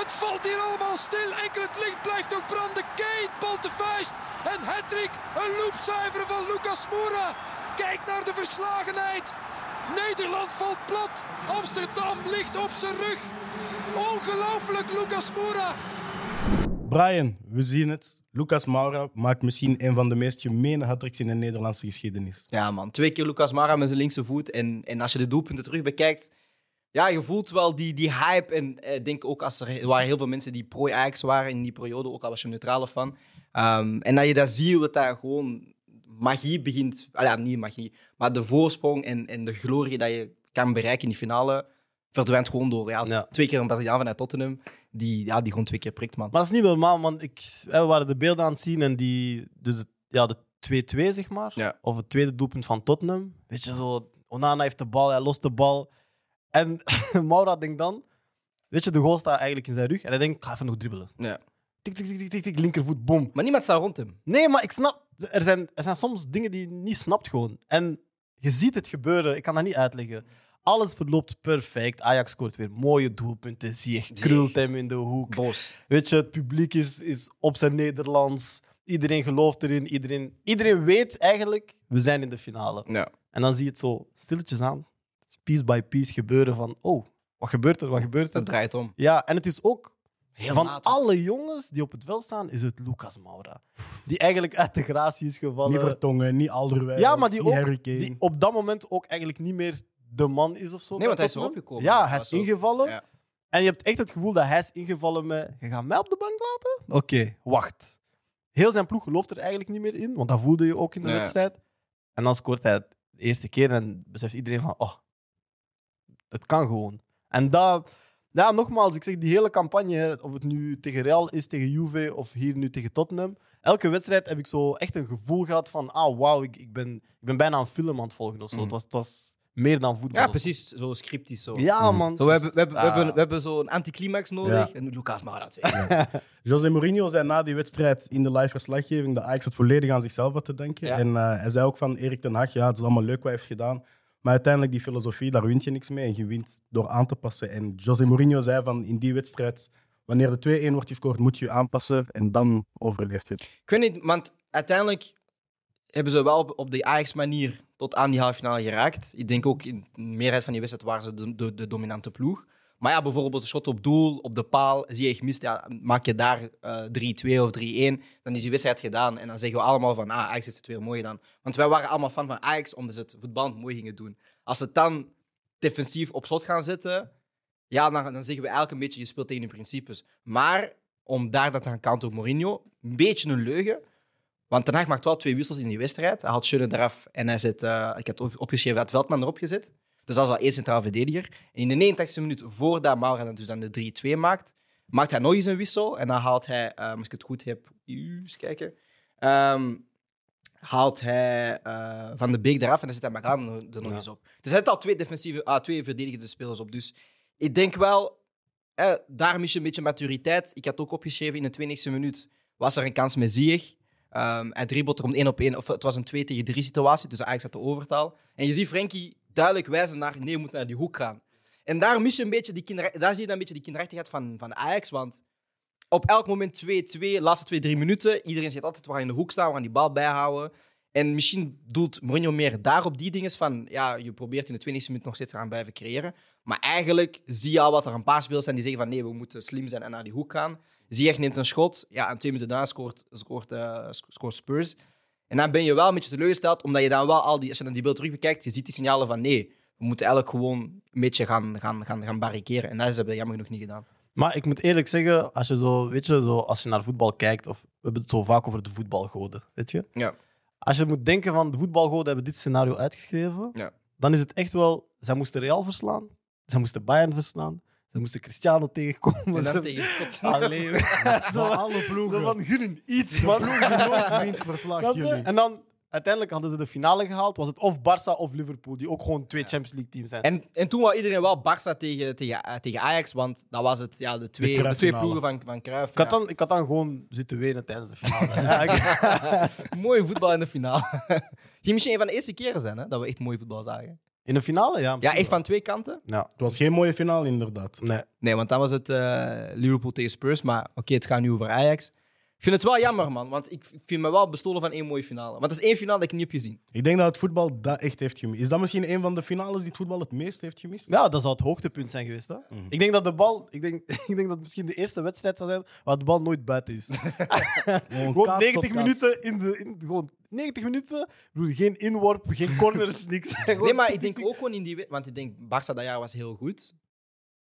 Het valt hier allemaal stil. Enkel het licht blijft ook branden. Kane, bal te vuist. En Hattrick, een loopzuiver van Lucas Moura. Kijk naar de verslagenheid. Nederland valt plat. Amsterdam ligt op zijn rug. Ongelooflijk, Lucas Moura. Brian, we zien het. Lucas Moura maakt misschien een van de meest gemene hat in de Nederlandse geschiedenis. Ja, man. Twee keer Lucas Mara met zijn linkse voet. En, en als je de doelpunten terug bekijkt, ja, je voelt wel die, die hype. En eh, ik denk ook als er, waren heel veel mensen die pro-Ajax waren in die periode, ook al was je neutrale fan. Ehm, en dat je dat ziet, dat daar gewoon magie begint. Ah, niet magie, maar de voorsprong en, en de glorie dat je kan bereiken in die finale verdwijnt gewoon door ja, Ja. twee keer een Braziliaan vanuit Tottenham, die, ja, die gewoon twee keer prikt, man. Maar dat is niet normaal, man. Ik, we waren de beelden aan het zien en die... Dus het, ja, de 2-2, zeg maar. Ja. Of het tweede doelpunt van Tottenham. Weet je, zo... Onana heeft de bal, hij lost de bal. En <laughs> Maura denkt dan... Weet je, de goal staat eigenlijk in zijn rug. En hij denkt, ik ga even nog dribbelen. Ja. Tik, tik, tik, tik, tik, linkervoet, bom. Maar niemand staat rond hem. Nee, maar ik snap... Er zijn, er zijn soms dingen die je niet snapt gewoon. En je ziet het gebeuren. Ik kan dat niet uitleggen. Alles verloopt perfect. Ajax scoort weer mooie doelpunten. Zie je, krult hem in de hoek. Boos. Weet je, het publiek is, is op zijn Nederlands. Iedereen gelooft erin. Iedereen, iedereen weet eigenlijk, we zijn in de finale. Ja. En dan zie je het zo stilletjes aan, piece by piece gebeuren van, oh, wat gebeurt er, wat gebeurt er? Dat draait om. Ja, en het is ook, Heel van alle jongens die op het veld staan, is het Lucas Moura. Die eigenlijk uit de gratie is gevallen. Niet Vertongen, niet Alderweireld, Ja, maar die, niet ook, Harry Kane. die op dat moment ook eigenlijk niet meer de man is of zo. Nee, want hij is erop gekomen. Ja, Hij is ingevallen. Ja. En je hebt echt het gevoel dat hij is ingevallen met... Je gaat mij op de bank laten? Oké, wacht. Heel zijn ploeg gelooft er eigenlijk niet meer in, want dat voelde je ook in de wedstrijd. En dan scoort hij het de eerste keer en beseft iedereen van... Oh, het kan gewoon. En dat, Ja, nogmaals, ik zeg die hele campagne, of het nu tegen Real is, tegen Juve of hier nu tegen Tottenham. Elke wedstrijd heb ik zo echt een gevoel gehad van, ah wauw, ik, ik, ben, ik ben bijna een film aan het volgen of zo. Het, was, het was meer dan voetbal. Ja, precies. Zo scriptisch. Zo. Ja, man. Zo, we, hebben, we, hebben, we, Ah. hebben, we hebben zo'n anticlimax nodig. Ja. En Lucas Moura twee. <laughs> José Mourinho zei na die wedstrijd in de live verslaggeving dat Ajax het volledig aan zichzelf had te denken. Ja. En eh, hij zei ook van Erik ten Hag, ja, het is allemaal leuk wat hij heeft gedaan. Maar uiteindelijk, die filosofie, daar wint je niks mee. En je wint door aan te passen. En José Mourinho zei van in die wedstrijd, wanneer de 2-1 wordt gescoord, moet je je aanpassen. En dan overleeft je het. Ik weet niet, want uiteindelijk hebben ze wel op, op de Ajax-manier tot aan die halve finale geraakt. Ik denk ook in de meerderheid van die wedstrijd waren ze de, de, de dominante ploeg. Maar ja, bijvoorbeeld een shot op doel, op de paal, zie je gemist. Ja, maak je daar eh 3-2 of 3-1, dan is die wedstrijd gedaan. En dan zeggen we allemaal van, ah, Ajax heeft het weer mooi gedaan. Want wij waren allemaal fan van Ajax, omdat ze het voetballend mooi gingen doen. Als ze dan defensief op slot gaan zetten, ja, dan, zeggen we eigenlijk een beetje, je speelt tegen je principes. Maar om daar te gaan counteren op Mourinho, een beetje een leugen. Want Ten Hag maakt wel twee wissels in die wedstrijd. Hij haalt Schöne eraf en hij zet, eh, ik had op- opgeschreven, had Veldman erop gezet. Dus dat is al één centraal verdediger. En in de 89e minuut, voordat Maura dan dus dan de 3-2 maakt, maakt hij nog eens een wissel. En dan haalt hij, eh, als ik het goed heb, eens kijken, ehm, haalt hij eh, Van de Beek eraf en dan zet hij Maran er er nog eens op. Dus hij zet al twee, defensieve, ah, twee verdedigende spelers op. Dus ik denk wel, eh, daar mis je een beetje maturiteit. Ik had ook opgeschreven in de 20e minuut was er een kans met Ziyech. Ehm hij dribbelt er om één op één. Of het was een 2 tegen 3 situatie, dus Ajax had de overtaal. En je ziet Frenkie duidelijk wijzen naar, nee, je moet naar die hoek gaan. En daar, mis je een beetje die kinder, daar zie je dan een beetje die kinderachtigheid van, van Ajax. Want op elk moment 2-2, laatste 2, 3 minuten. Iedereen zit altijd, we gaan in de hoek staan, we gaan die bal bijhouden. En misschien doelt Mourinho meer daar op die dingen van, ja, je probeert in de 20e minuut nog steeds te gaan blijven creëren. Maar eigenlijk zie je al wat er een paar spelers zijn die zeggen van, nee, we moeten slim zijn en naar die hoek gaan. Ziyech neemt een schot, ja, en twee minuten daarna scoort, scoort, eh, sc- scoort Spurs. En dan ben je wel een beetje teleurgesteld, omdat je dan wel al die, als je dan die beeld terug bekijkt, je ziet die signalen van, nee, we moeten eigenlijk gewoon een beetje gaan, gaan, gaan, gaan barriceren. En dat hebben ze jammer genoeg niet gedaan. Maar ik moet eerlijk zeggen, als je, zo, weet je, zo, als je naar voetbal kijkt, of we hebben het zo vaak over de voetbalgoden, weet je? Ja. Als je moet denken van de voetbalgoden hebben dit scenario uitgeschreven, Ja. dan is het echt wel, zij moesten Real verslaan, zij moesten Bayern verslaan, zij moesten Cristiano tegenkomen. En dan Ze- tegen tot... Allee, <laughs> zo, alle ploegen. zo van gun iets, man. nooit <laughs> Snap je? jullie. En dan uiteindelijk hadden ze de finale gehaald, was het of Barça of Liverpool, die ook gewoon twee Champions League teams zijn. En, en toen wou iedereen wel Barça tegen, tegen, eh, tegen Ajax, want dat was het, ja, de, twee, de, twee ploegen van, van Cruijff. ik, had dan, ik had dan gewoon zitten wenen tijdens de finale. <laughs> Mooi voetbal in de finale. Ging misschien een van de eerste keren zijn hè, dat we echt mooi voetbal zagen. In de finale, ja. Ja, echt van twee kanten. Ja, Het was geen mooie finale, inderdaad. nee. Nee, want dan was het eh, Liverpool tegen Spurs. Maar oké, het gaat nu over Ajax. Ik vind het wel jammer, man. Want ik ik vind me wel bestolen van één mooie finale. Want dat is één finale dat ik niet heb gezien. Ik denk dat het voetbal dat echt heeft gemist. Is dat misschien een van de finales die het voetbal het meest heeft gemist? Ja, dat zou het hoogtepunt zijn geweest. Hè? Ik denk dat de bal, ik denk, <laughs> ik denk dat het misschien de eerste wedstrijd zou zijn waar de bal nooit buiten is. <laughs> gewoon kaats 90 tot kaats. minuten in de, in, gewoon 90 minuten. Bedoel, geen inworp, geen corners, <laughs> niks. Nee, maar ik denk ook gewoon in die... Want ik denk, Barça dat jaar was heel goed.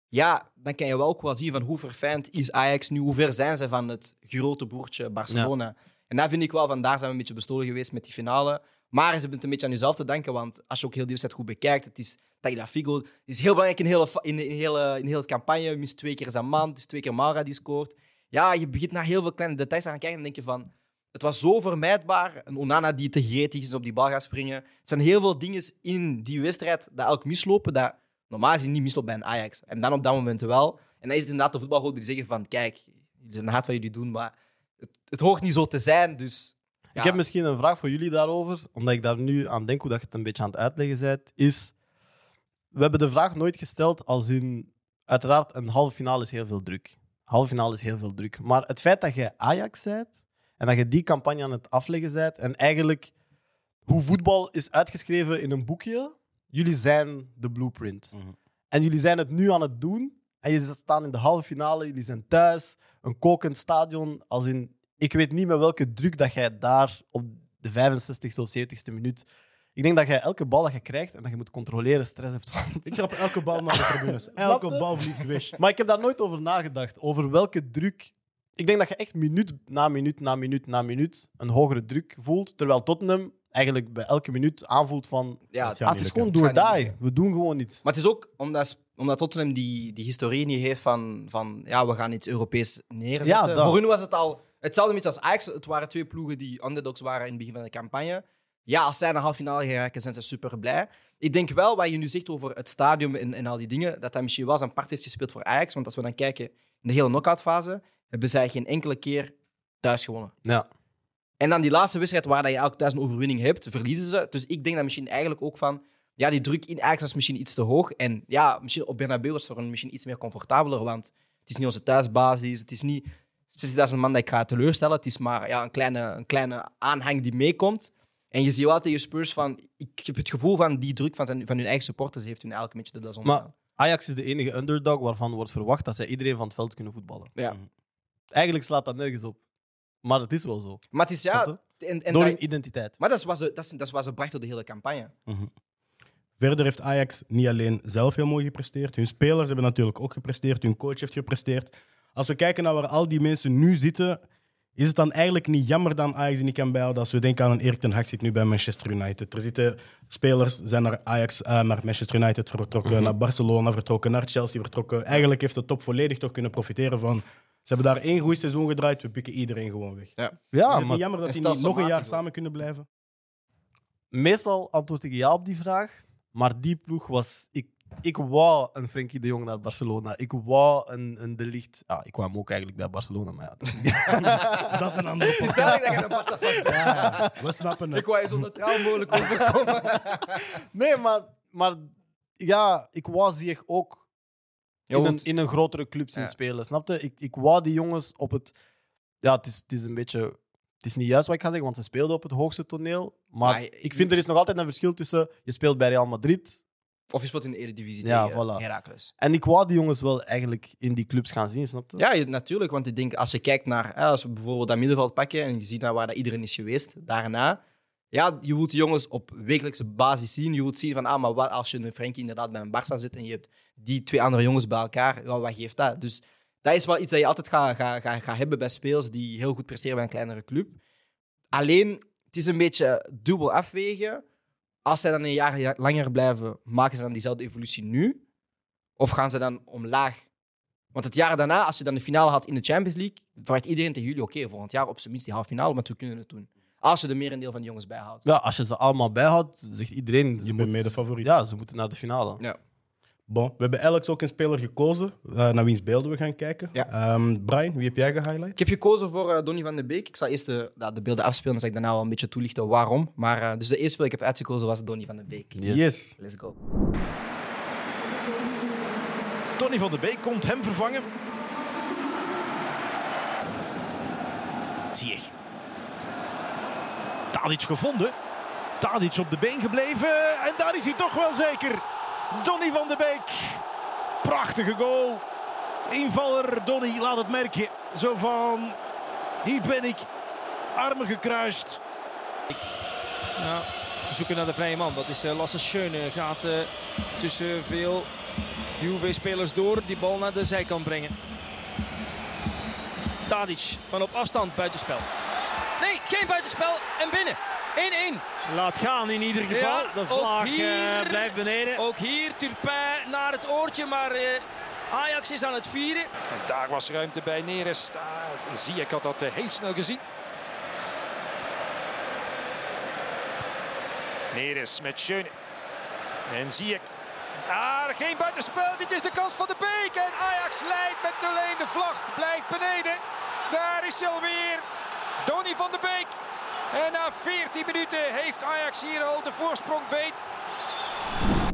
Ja, dan kan je wel ook wel zien van hoe verfijnd is Ajax nu. Hoe ver zijn ze van het grote broertje Barcelona. En daar vind ik wel, van daar zijn we een beetje bestolen geweest met die finale. Maar ze hebben het een beetje aan jezelf te danken, want als je ook heel die wedstrijd goed bekijkt, het is Tagliafico, het is heel belangrijk in de hele, fa- in de, in hele, in de hele campagne. Mist twee keer zijn man, het is twee keer Maura die scoort. Ja, je begint naar heel veel kleine details te gaan kijken en denk je van... Het was zo vermijdbaar. Een Onana die te gretig is op die bal gaat springen. Het zijn heel veel dingen in die wedstrijd dat elk mislopen, dat normaal gezien niet misloopt bij een Ajax. En dan op dat moment wel. En dan is het inderdaad de voetbalgoden die zeggen van kijk, jullie zijn hard wat jullie doen, maar het, het hoort niet zo te zijn, dus... Ik heb misschien een vraag voor jullie daarover, omdat ik daar nu aan denk hoe dat je het een beetje aan het uitleggen bent. Is, we hebben de vraag nooit gesteld als in... Uiteraard, een halve finale is heel veel druk. Halve finale is heel veel druk. Maar het feit dat je Ajax bent en dat je die campagne aan het afleggen bent en eigenlijk hoe voetbal is uitgeschreven in een boekje, jullie zijn de blueprint. Mhm. En jullie zijn het nu aan het doen. En je staan in de halve finale, jullie zijn thuis, een kokend stadion. Als in, ik weet niet met welke druk dat jij daar op de 65ste of 70ste minuut. Ik denk dat jij elke bal dat je krijgt en dat je moet controleren, stress hebt. Want- Ik trap elke bal naar de tribunes. <laughs> Elke bal vliegt weg. Maar ik heb daar nooit over nagedacht. Over welke druk. Ik denk dat je echt minuut na minuut na minuut na minuut een hogere druk voelt. Terwijl Tottenham eigenlijk bij elke minuut aanvoelt van... Ja, Ah, het niet is gewoon door niet die. We doen gewoon iets. Maar het is ook omdat, omdat Tottenham die, die historie niet heeft van, van ja, we gaan iets Europees neerzetten. Ja, dat. Voor hun was het al hetzelfde beetje als Ajax. Het waren twee ploegen die underdogs waren in het begin van de campagne. Ja, als zij naar halve finale geraken, zijn ze super blij. Ik denk wel, wat je nu zegt over het stadium en, en al die dingen, dat dat misschien wel zijn part heeft gespeeld voor Ajax. Want als we dan kijken in de hele knock-outfase, hebben zij geen enkele keer thuis gewonnen. Ja. En dan die laatste wedstrijd waar dat je elke thuis een overwinning hebt, verliezen ze. Dus ik denk dat misschien eigenlijk ook van... Ja, die druk in Ajax was misschien iets te hoog. En ja, misschien op Bernabeu was voor hen misschien iets meer comfortabeler. Want het is niet onze thuisbasis. Het is niet 60.000 man dat ik ga teleurstellen. Het is maar ja, een, kleine, een kleine aanhang die meekomt. En je ziet wel tegen Spurs van... Ik heb het gevoel van die druk van, zijn, van hun eigen supporters heeft hun elke match de das Maar. Ajax is de enige underdog waarvan wordt verwacht dat zij iedereen van het veld kunnen voetballen. Ja. Eigenlijk slaat dat nergens op. Maar het is wel zo. Maar het is ja... En, en Door dat- hun identiteit. maar dat is wat ze, dat is, dat is wat ze brachten door de hele campagne. Verder heeft Ajax niet alleen zelf heel mooi gepresteerd. Hun spelers hebben natuurlijk ook gepresteerd. Hun coach heeft gepresteerd. Als we kijken naar waar al die mensen nu zitten, is het dan eigenlijk niet jammer dat Ajax die niet kan bijhouden als we denken aan een Erik ten Hag zit nu bij Manchester United. Er zitten spelers zijn naar Ajax, eh, naar Manchester United vertrokken, naar Barcelona vertrokken, naar Chelsea vertrokken. Eigenlijk heeft de top volledig toch kunnen profiteren van. Ze hebben daar één goed seizoen gedraaid, we pikken iedereen gewoon weg. Ja. is het niet maar jammer dat die niet nog een jaar samen kunnen blijven? meestal antwoord ik ja op die vraag. Maar die ploeg was... Ik, ik wou een Frenkie de Jong naar Barcelona. Ik wou een, een De Ligt... Ja, ik kwam ook eigenlijk bij Barcelona, maar ja. dat is niet- <laughs> Dat is een andere <laughs> podcast. duidelijk dat je een Barca fan bent. Ja, we snappen het. Ik wou je zo neutraal mogelijk overkomen. <laughs> Nee, maar, maar ja, ik wou Ziyech ook in, een, in een grotere club zien spelen. Snapte? Ik, ik wou die jongens op het. Ja, het is, het is een beetje. Het is niet juist wat ik ga zeggen, want ze speelden op het hoogste toneel. Maar ik vind er is nog altijd een verschil tussen je speelt bij Real Madrid. Of je speelt in de Eredivisie Ja, tegen voilà. Heracles. En ik wou die jongens wel eigenlijk in die clubs gaan zien, snap je? Ja, natuurlijk. Want ik denk, als je kijkt naar... hè, Als we bijvoorbeeld dat middenveld pakken en je ziet naar waar dat iedereen is geweest, daarna... Ja, je wilt jongens op wekelijkse basis zien. Je wilt zien van, ah, maar wat als je een Frenkie inderdaad bij een Barça zit en je hebt die twee andere jongens bij elkaar, wat geeft dat? Dus dat is wel iets dat je altijd gaat ga, ga, ga hebben bij spelers die heel goed presteren bij een kleinere club. Alleen, het is een beetje dubbel afwegen. Als zij dan een jaar langer blijven, maken ze dan diezelfde evolutie nu? Of gaan ze dan omlaag? Want het jaar daarna, als je dan de finale had in de Champions League, verwacht iedereen tegen jullie, oké, volgend jaar op zijn minst die halve finale, want we kunnen het doen. Als je er merendeel van de jongens bij haalt. Ja, als je ze allemaal bijhoudt, zegt iedereen. ze bent mede favoriet. Ja, ze moeten naar de finale. Ja. Bon, we hebben Alex ook een speler gekozen, eh, naar wiens beelden we gaan kijken. Ja. Ehm, Brian, wie heb jij gehighlight? Ik heb gekozen voor eh, Donny van de Beek. Ik zal eerst de, de beelden afspelen, dan zal ik daarna wel een beetje toelichten waarom. Maar eh, dus de eerste speler die ik heb uitgekozen was Donny van de Beek. Yes. Let's go. Donny van der Beek komt hem vervangen. Ziyech. Tadic gevonden. Tadic op de been gebleven. En daar is hij toch wel zeker. Donny van der Beek. Prachtige goal. Invaller Donny laat het merken. Zo van, hier ben ik. Armen gekruist. Zoeken naar de vrije man. Dat is eh, Lasse Schöne. Gaat eh, tussen veel Juve-spelers door. Die bal naar de zijkant brengen. Tadic van op afstand buitenspel. Nee, geen buitenspel en binnen. 1-1. Laat gaan in ieder geval. Ja, de vlag hier- eh, blijft beneden. Ook hier Turpin naar het oortje, maar eh, Ajax is aan het vieren. En daar was ruimte bij Neres. Daar zie ik had dat eh, heel snel gezien. Neres met Schöne. En zie ik. Daar geen buitenspel. Dit is de kans van de Beek. En Ajax leidt met 0-1. De vlag blijft beneden. Daar is hij alweer. Donny van de Beek. En na 14 minuten heeft Ajax hier al de voorsprong beet.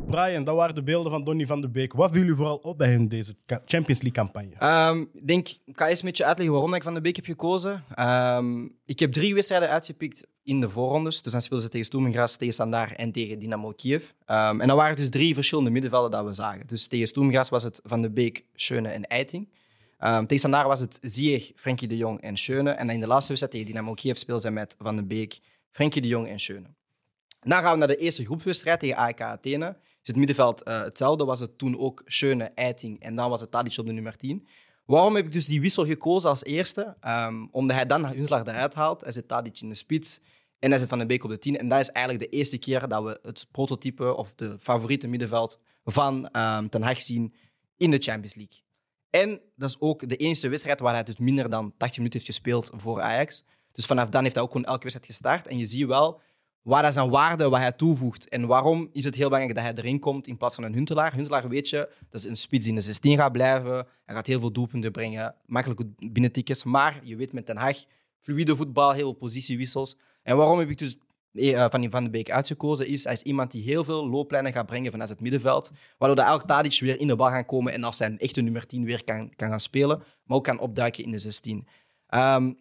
Brian, dat waren de beelden van Donny van de Beek. Wat viel u vooral op bij hen deze Champions League-campagne? Ehm, ik denk, ik ga eerst een beetje uitleggen waarom ik Van de Beek heb gekozen. Ehm, ik heb drie wedstrijden uitgepikt in de voorrondes. Dus dan speelden ze tegen Sturm Graz, tegen Standaard en tegen Dynamo Kiev. Ehm, en dan waren dus drie verschillende middenvelden dat we zagen. Dus tegen Sturm Graz was het Van de Beek, Schöne en Eiting. Ehm, tegen was het Ziyech, Frenkie de Jong en Schöne. En in de laatste wedstrijd tegen Dynamo Kiev speelden ze met Van de Beek, Frenkie de Jong en Schöne. Dan gaan we naar de eerste groepswedstrijd tegen AEK Athene. Is het middenveld eh, hetzelfde? Was het toen ook Schöne, Eiting en dan was het Tadic op de nummer 10. Waarom heb ik dus die wissel gekozen als eerste? Ehm, omdat hij dan Huntelaar eruit haalt. Hij zet Tadic in de spits. En hij zet Van de Beek op de 10. En dat is eigenlijk de eerste keer dat we het prototype of de favoriete middenveld van ehm, Ten Hag zien in de Champions League. En dat is ook de enige wedstrijd waar hij dus minder dan 80 minuten heeft gespeeld voor Ajax. Dus vanaf dan heeft hij ook gewoon elke wedstrijd gestart. En je ziet wel waar dat zijn waarde, wat hij toevoegt. En waarom is het heel belangrijk dat hij erin komt in plaats van een Huntelaar. Huntelaar weet je, dat is een spits die in de 16 gaat blijven. Hij gaat heel veel doelpunten brengen, makkelijk binnentickets. Maar je weet met Den Haag, fluïde voetbal, heel veel positiewissels. En waarom heb ik dus Van Van de Beek uitgekozen is, hij is iemand die heel veel looplijnen gaat brengen vanuit het middenveld, waardoor de elk Tadic weer in de bal gaan komen en als zijn echte nummer 10 weer kan, kan gaan spelen, maar ook kan opduiken in de 16. Ehm,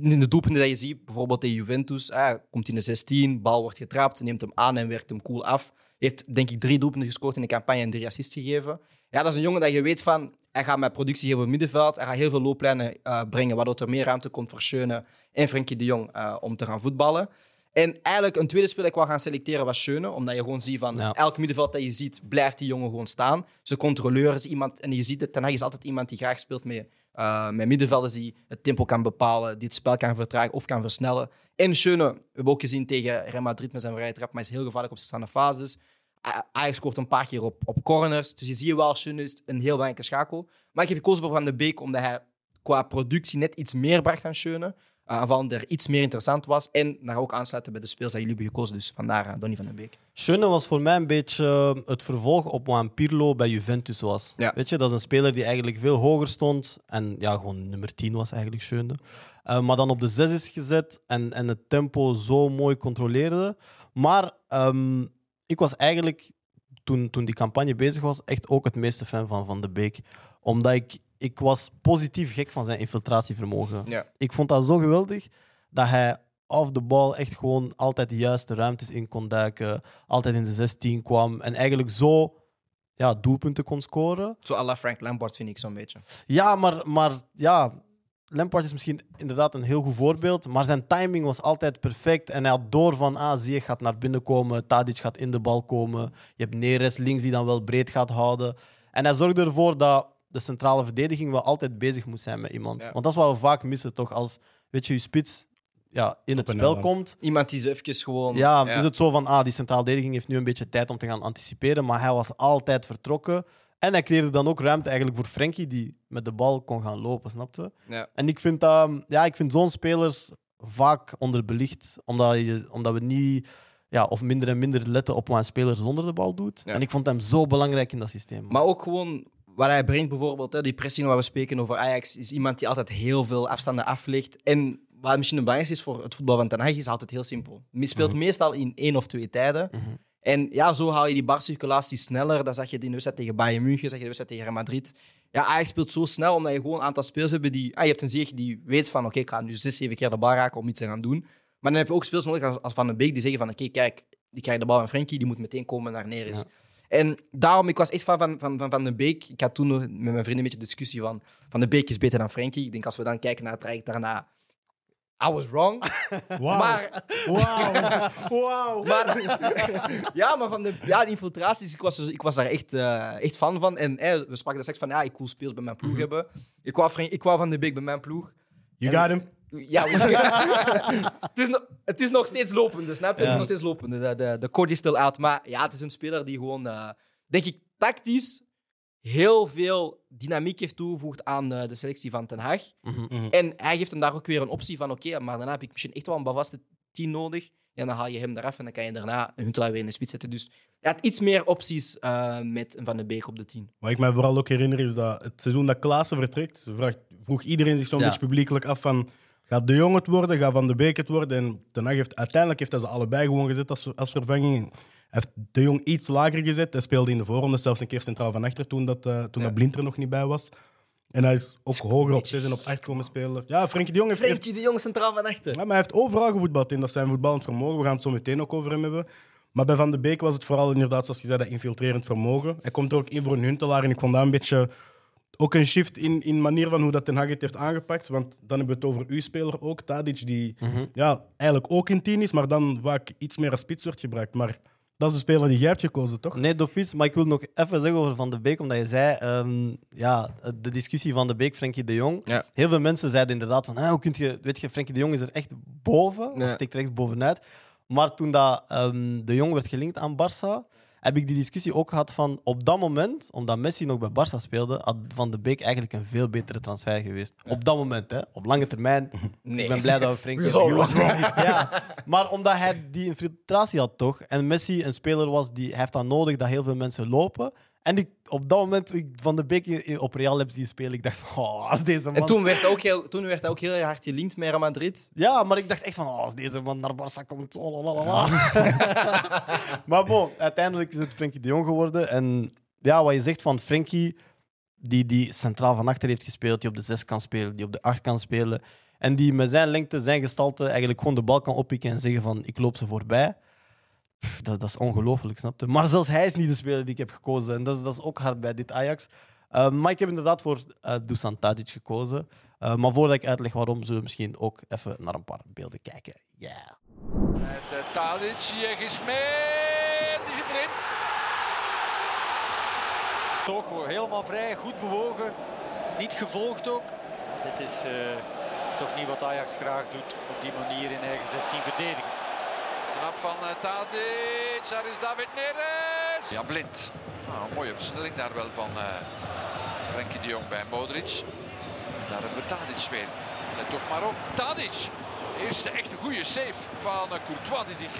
in de doelpunten dat je ziet, bijvoorbeeld tegen Juventus, eh, komt in de 16, bal wordt getrapt, neemt hem aan en werkt hem cool af. Heeft denk ik drie doelpunten gescoord in de campagne en drie assists gegeven. Ja, dat is een jongen dat je weet van, hij gaat met productie heel veel middenveld, hij gaat heel veel looplijnen uh, brengen, waardoor er meer ruimte komt voor Schöne en Frenkie de Jong uh, om te gaan voetballen. En eigenlijk een tweede speler ik wou gaan selecteren was Schöne, omdat je gewoon ziet van elk middenveld dat je ziet, blijft die jongen gewoon staan. Zijn controleur is iemand, en je ziet het, Ten Hag is altijd iemand die graag speelt met uh, met middenvelders die het tempo kan bepalen, die het spel kan vertragen of kan versnellen. En Schöne, we hebben ook gezien tegen Real Madrid met zijn vrije trap, maar is heel gevaarlijk op zijn staande fases. Hij scoort een paar keer op, op corners. Dus je ziet wel, Schöne is een heel belangrijke schakel. Maar ik heb gekozen voor Van de Beek, omdat hij qua productie net iets meer bracht dan Schöne. Uh, van er iets meer interessant was. En daar ook aansluiten bij de speels dat jullie hebben gekozen. Dus vandaar uh, Donny van den Beek. Schöne was voor mij een beetje uh, het vervolg op wat Pirlo bij Juventus was. Ja. Weet je, dat is een speler die eigenlijk veel hoger stond. En ja, gewoon nummer 10 was eigenlijk Schöne. maar dan op de 6 is gezet en, en het tempo zo mooi controleerde. Maar um, ik was eigenlijk, toen, toen die campagne bezig was, echt ook het meeste fan van Van de Beek. Omdat ik ik was positief gek van zijn infiltratievermogen. Ja. Ik vond dat zo geweldig dat hij off the ball echt gewoon altijd de juiste ruimtes in kon duiken, altijd in de 16 kwam en eigenlijk zo ja, doelpunten kon scoren. Zo à la Frank Lampard vind ik zo'n beetje. Ja, maar, maar ja, Lampard is misschien inderdaad een heel goed voorbeeld, maar zijn timing was altijd perfect en hij had door van ah, Ziyech gaat naar binnen komen, Tadic gaat in de bal komen, je hebt Neres links die dan wel breed gaat houden. En hij zorgde ervoor dat de centrale verdediging wel altijd bezig moet zijn met iemand. Ja. Want dat is wat we vaak missen, toch? Als weet je, je spits ja, in het spel komt, Iemand die ze even gewoon... ja, is het zo van, ah, die centrale verdediging heeft nu een beetje tijd om te gaan anticiperen, maar hij was altijd vertrokken. En hij creëerde dan ook ruimte eigenlijk voor Frenkie, die met de bal kon gaan lopen, snapte? Ja. En ik vind, dat, ja, ik vind zo'n spelers vaak onderbelicht, omdat, je, omdat we niet... Ja, of minder en minder letten op wat een speler zonder de bal doet. Ja. En ik vond hem zo belangrijk in dat systeem. Maar ook gewoon wat hij brengt, bijvoorbeeld, hè, die pressing waar we spreken over Ajax, is iemand die altijd heel veel afstanden aflegt. En wat misschien het belangrijkste is voor het voetbal van Ten Hag, is altijd heel simpel. Je speelt Mhm. meestal in één of twee tijden. En ja, zo haal je die barcirculatie sneller. Dat zag je in de wedstrijd tegen Bayern München, zag je de wedstrijd tegen Real Madrid. Ja, Ajax speelt zo snel, omdat je gewoon een aantal spelers hebt die... Ah, je hebt een Ziyech die weet van, oké, ik ga nu zes, zeven keer de bal raken om iets te gaan doen. Maar dan heb je ook spelers nodig als, Van den Beek die zeggen van, oké, kijk, die krijgt de bal van Frenkie, die moet meteen komen naar Neres. En daarom, ik was echt fan van Van, van, van de Beek. Ik had toen nog met mijn vrienden een beetje discussie van Van de Beek is beter dan Frenkie. Ik denk als we dan kijken naar het traject daarna, I was wrong. <laughs> Wauw. Maar, Wauw. <laughs> Wauw. maar, <laughs> ja, maar van de ja, de infiltraties, ik was, dus- ik was daar echt, eh, echt fan van. En eh, we spraken daar straks van, ja, ik wil speels bij mijn ploeg hebben. Ik wou, ik wou Van de Beek bij mijn ploeg. You En- got him. Ja, <laughs> het, is nog, het is nog steeds lopende, snap je? Het is nog steeds lopende. De, de, de code is still out. Maar ja, het is een speler die gewoon, eh, denk ik, tactisch heel veel dynamiek heeft toegevoegd aan eh, de selectie van Ten Hag. Mhm. En hij geeft hem daar ook weer een optie van, oké, maar daarna heb ik misschien echt wel een bavaste tien nodig. Ja, dan haal je hem eraf en dan kan je daarna een Huntelaar weer in de spits zetten. Dus hij had iets meer opties eh, met een Van de Beek op de 10. Wat ik mij vooral ook herinner is dat het seizoen dat Klaassen vertrekt, vraagt, vroeg iedereen zich zo'n Ja. beetje publiekelijk af van gaat De Jong het worden, gaat Van de Beek het worden? En Ten heeft, uiteindelijk heeft hij ze allebei gewoon gezet als, als vervanging. Hij heeft De Jong iets lager gezet. Hij speelde in de voorronde zelfs een keer centraal van achter toen, dat, eh, toen Ja. dat Blind er nog niet bij was. En hij is ook hoger op 6 en op 8 komen spelen. Ja, Frenkie de Jong heeft Frenkie de Jong centraal van achter. ja, maar hij heeft overal gevoetbald in. Dat zijn voetballend vermogen. We gaan het zo meteen ook over hem hebben. Maar bij Van de Beek was het vooral inderdaad, zoals je zei, dat infiltrerend vermogen. Hij komt er ook in voor een Huntelaar. En ik vond dat een beetje ook een shift in, in manier van hoe dat Ten Hag het heeft aangepakt. Want dan hebben we het over uw speler ook, Tadic, die ja, eigenlijk ook in tien is, maar dan vaak iets meer als spits wordt gebruikt. Maar Dat is de speler die jij hebt gekozen, toch? Nee, Dofus, maar ik wil nog even zeggen over Van de Beek, omdat je zei, ehm, ja, de discussie van de Beek, Frenkie de Jong. Ja. Heel veel mensen zeiden inderdaad van, ah, hoe kun je, weet je, Frenkie de Jong is er echt boven, Ja. of steekt er echt bovenuit. Maar toen dat, ehm, de Jong werd gelinkt aan Barça, heb ik die discussie ook gehad van, op dat moment, omdat Messi nog bij Barça speelde, had Van de Beek eigenlijk een veel betere transfer geweest. Op dat moment, hè. Op lange termijn. <laughs> Nee. Ik ben blij dat we Frenkie <laughs> Jong... <laughs> Ja, maar omdat hij die infiltratie had toch, en Messi een speler was die hij heeft dat nodig dat heel veel mensen lopen. En ik, op dat moment, ik Van de Beek op Real heb zien spelen, ik dacht van, oh, als deze man... En toen werd, hij ook heel, toen werd hij ook heel hard gelinkt met Real Madrid. Ja, maar ik dacht echt van, oh, als deze man naar Barça komt, oh, <laughs> maar bon, uiteindelijk is het Frenkie de Jong geworden. En ja, wat je zegt van Frenkie, die, die centraal van achter heeft gespeeld, die op de 6 kan spelen, die op de 8 kan spelen. En die met zijn lengte, zijn gestalte, eigenlijk gewoon de bal kan oppikken en zeggen van, ik loop ze voorbij. Pff, Dat, dat is ongelooflijk, snap je? Maar zelfs hij is niet de speler die ik heb gekozen. En dat is, dat is ook hard bij dit Ajax. Uh, maar ik heb inderdaad voor uh, Dusan Tadic gekozen. Uh, maar voordat ik uitleg waarom, zullen we misschien ook even naar een paar beelden kijken. Ja. Yeah. En uh, Tadic, is mee. Die zit erin. Toch helemaal vrij, goed bewogen. Niet gevolgd ook. Dit is uh, toch niet wat Ajax graag doet op die manier in eigen 16 verdedigen. Knap van uh, Tadic, daar is David Neres. Ja, blind. Nou, een mooie versnelling daar wel van uh, Frenkie de Jong bij Modric. Daar hebben we Tadic weer. Let toch maar op. Tadic. Eerste echt een goede save van uh, Courtois die zich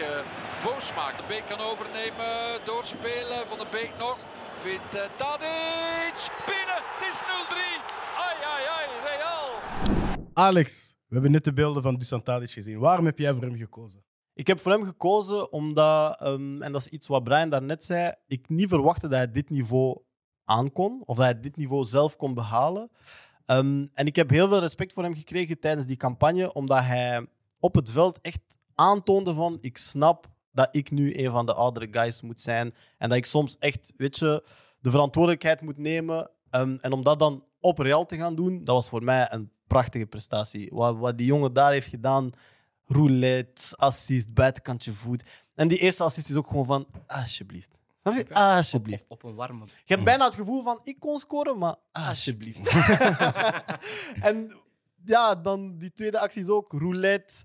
boos maakt. De Beek kan overnemen, doorspelen. Van de Beek nog. Vindt uh, Tadic. Binnen. Het is 0-3. Ai, ai, ai. Real. Alex, we hebben net de beelden van Dusan Tadic gezien. Waarom heb jij voor hem gekozen? Ik heb voor hem gekozen omdat, um, en dat is iets wat Brian daarnet zei, ik niet verwachtte dat hij dit niveau aankon. Of dat hij dit niveau zelf kon behalen. Um, en ik heb heel veel respect voor hem gekregen tijdens die campagne, omdat hij op het veld echt aantoonde van ik snap dat ik nu een van de oudere guys moet zijn en dat ik soms echt, weet je, de verantwoordelijkheid moet nemen. Um, en om dat dan op Real te gaan doen, dat was voor mij een prachtige prestatie. Wat, wat die jongen daar heeft gedaan, roulette, assist, buitenkantje voet. En die eerste assist is ook gewoon van, alsjeblieft. Snap je? Alsjeblieft. Op, een warme. Je hebt bijna het gevoel van, ik kon scoren, maar alsjeblieft. <laughs> en ja, dan die tweede actie is ook roulette.